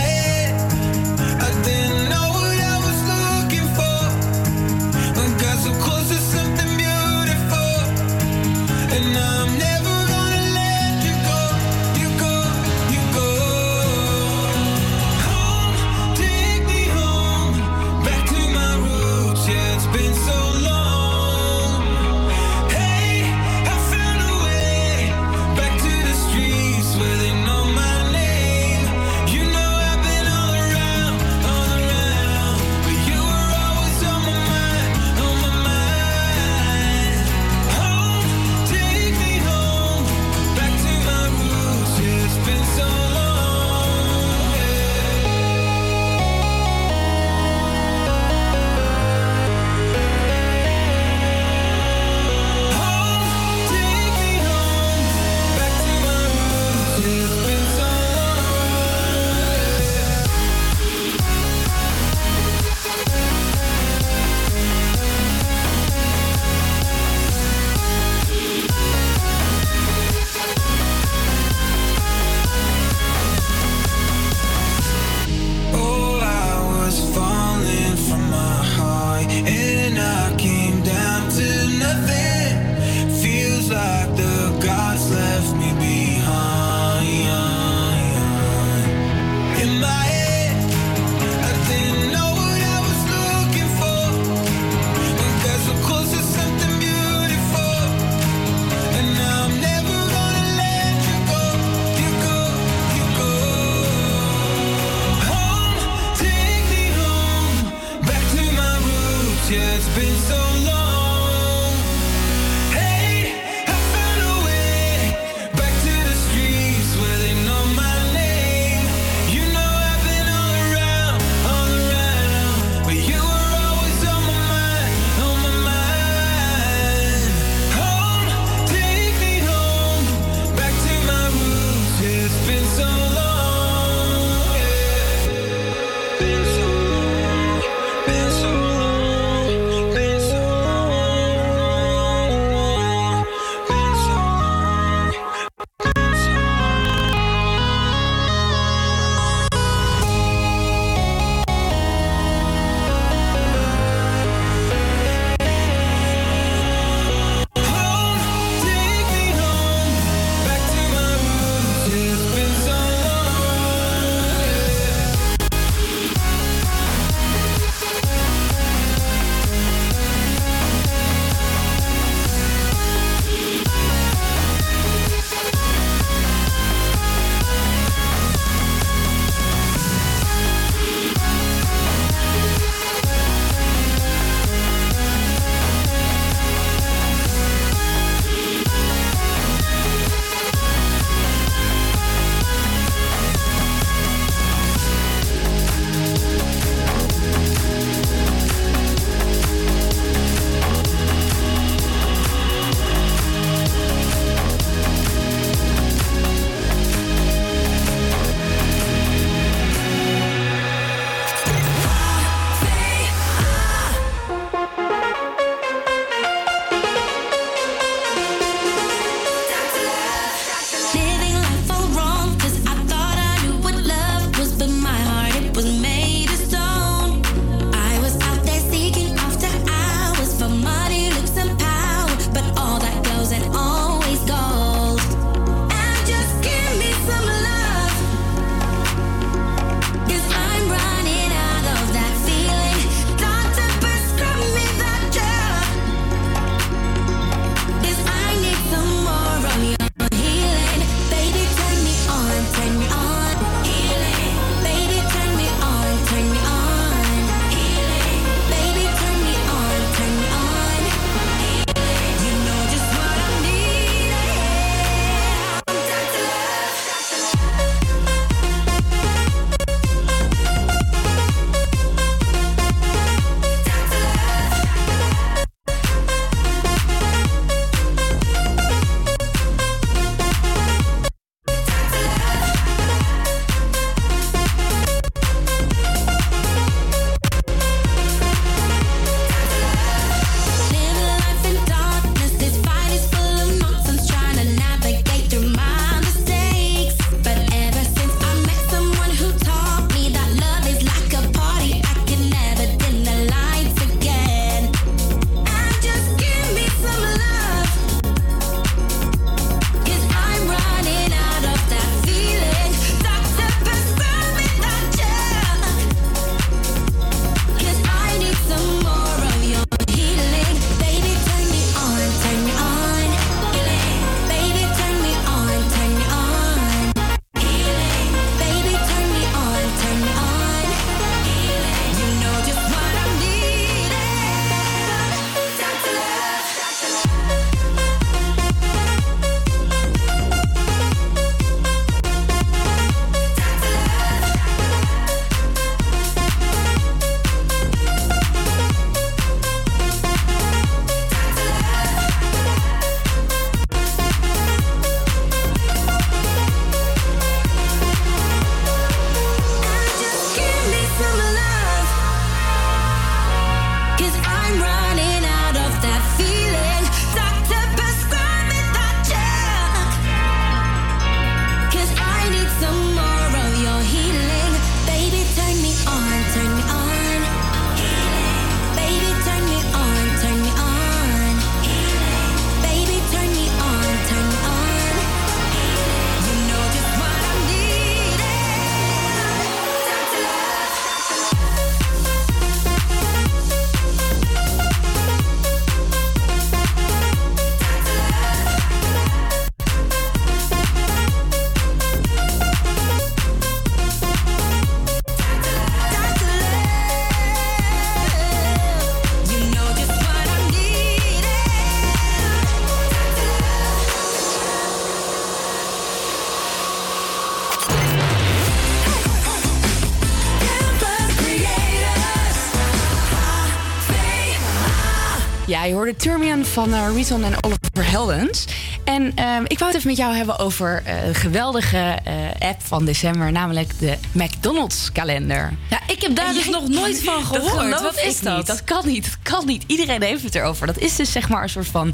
Ja, je hoorde Turmian van Riton en Oliver Heldens. En ik wou het even met jou hebben over eh, een geweldige eh, app van december, namelijk de McDonald's kalender. Ja, ik heb daar En dus jij- nog nooit van Dat gehoord. geloof Wat is dat? Niet. Dat kan niet. Dat kan niet. Iedereen heeft het erover. Dat is dus zeg maar een soort van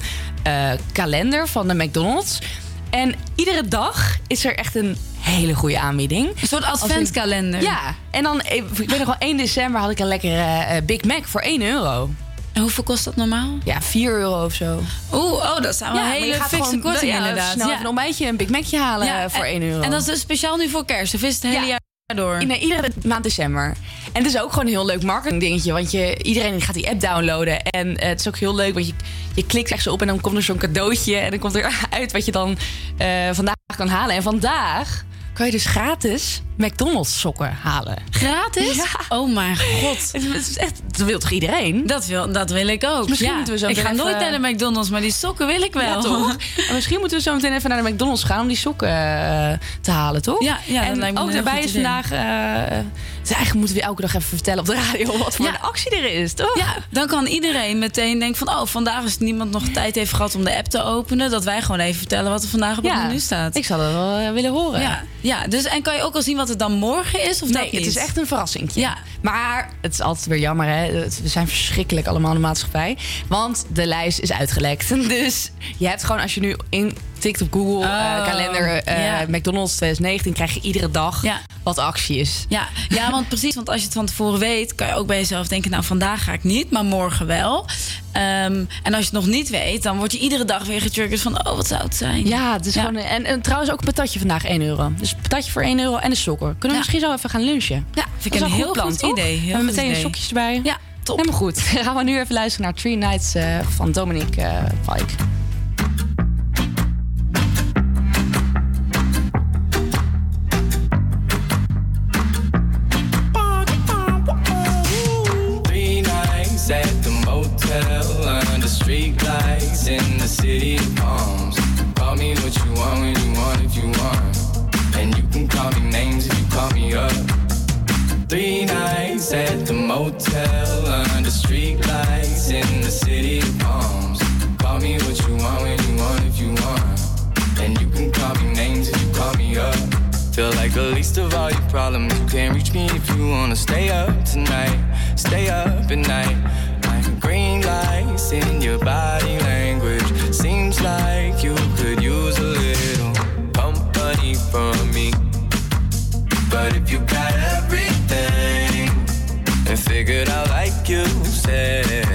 kalender van de McDonald's. En iedere dag is er echt een hele goede aanbieding. Een soort adventskalender. Ja. En dan, ik weet nog wel, 1 december had ik een lekkere Big Mac voor 1 euro. En hoeveel kost dat normaal? Ja, 4 euro of zo. Oeh, oh, dat zijn wel maar je hele fikse gewoon korting ja, inderdaad. Snel Ja. even een ontbijtje, een Big Macje halen voor en, 1 euro. En dat is dus speciaal nu voor kerst? Of is het hele Ja. jaar door? Nee, iedere maand december. En het is ook gewoon een heel leuk marketing dingetje. Want je, iedereen gaat die app downloaden. En het is ook heel leuk, want je, je klikt echt zo op... en dan komt er zo'n cadeautje. En dan komt er uit wat je dan eh, vandaag kan halen. En vandaag kan je dus gratis McDonald's sokken halen. Gratis? Ja. Oh mijn god. Het is echt, dat wil toch iedereen? Dat wil, dat wil ik ook. misschien ja. moeten we zo ik ga meteen nooit even- naar de McDonald's, maar die sokken wil ik wel. Ja, toch? En misschien moeten we zo meteen even naar de McDonald's gaan om die sokken eh, te halen, toch? Ja, ja, en lijkt me ook daarbij is vandaag. eh, dus eigenlijk moeten we elke dag even vertellen op de radio wat voor Ja. een actie er is, toch? Ja, dan kan iedereen meteen denken van... oh, vandaag is niemand nog tijd heeft gehad om de app te openen... dat wij gewoon even vertellen wat er vandaag op het menu staat. Ik zou dat wel eh, willen horen. Ja, ja dus, en kan je ook al zien wat het dan morgen is? Of nee, dat niet? het is echt een verrassing. Ja. Maar het is altijd weer jammer, hè? We zijn verschrikkelijk allemaal in de maatschappij. Want de lijst is uitgelekt. Dus je hebt gewoon, als je nu intikt op Google eh, Oh, kalender eh. McDonald's 2019, krijg je iedere dag Ja. wat actie is. Ja, ja, want precies. Want als je het van tevoren weet, kan je ook bij jezelf denken: Nou, vandaag ga ik niet, maar morgen wel. Ehm, en als je het nog niet weet, dan word je iedere dag weer getriggerd van: Oh, wat zou het zijn? Ja, het is gewoon. En, en trouwens ook een patatje vandaag 1 euro. Dus een patatje voor 1 euro en de sokken. Kunnen we Ja. misschien zo even gaan lunchen? Ja, vind ik Dat een is heel toch? idee. Heel we hebben meteen idee. sokjes erbij. Ja, top. Helemaal goed. Gaan we nu even luisteren naar Three Nights eh, van Dominic eh Pike. Three street lights in the city of palms. Call me what you want when you want if you want. And you can call me names if you call me up. Three nights at the motel under street lights in the city of palms. Call me what you want when you want if you want. And you can call me names if you call me up. Feel like the least of all your problems. You can't reach me if you wanna stay up tonight. Stay up at night. Like in your body language. Seems like you could use a little company from me. But if you got everything and figured out like you say,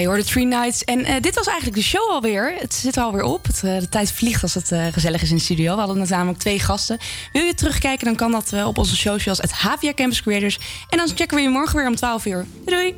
je hoorde Three Nights. En eh, dit was eigenlijk de show alweer. Het zit er alweer op. Het, eh, de tijd vliegt als het eh, gezellig is in de studio. We hadden namelijk twee gasten. Wil je terugkijken, dan kan dat op onze socials. Het HVA Campus Creators. En dan checken we je morgen weer om 12 uur. Doei.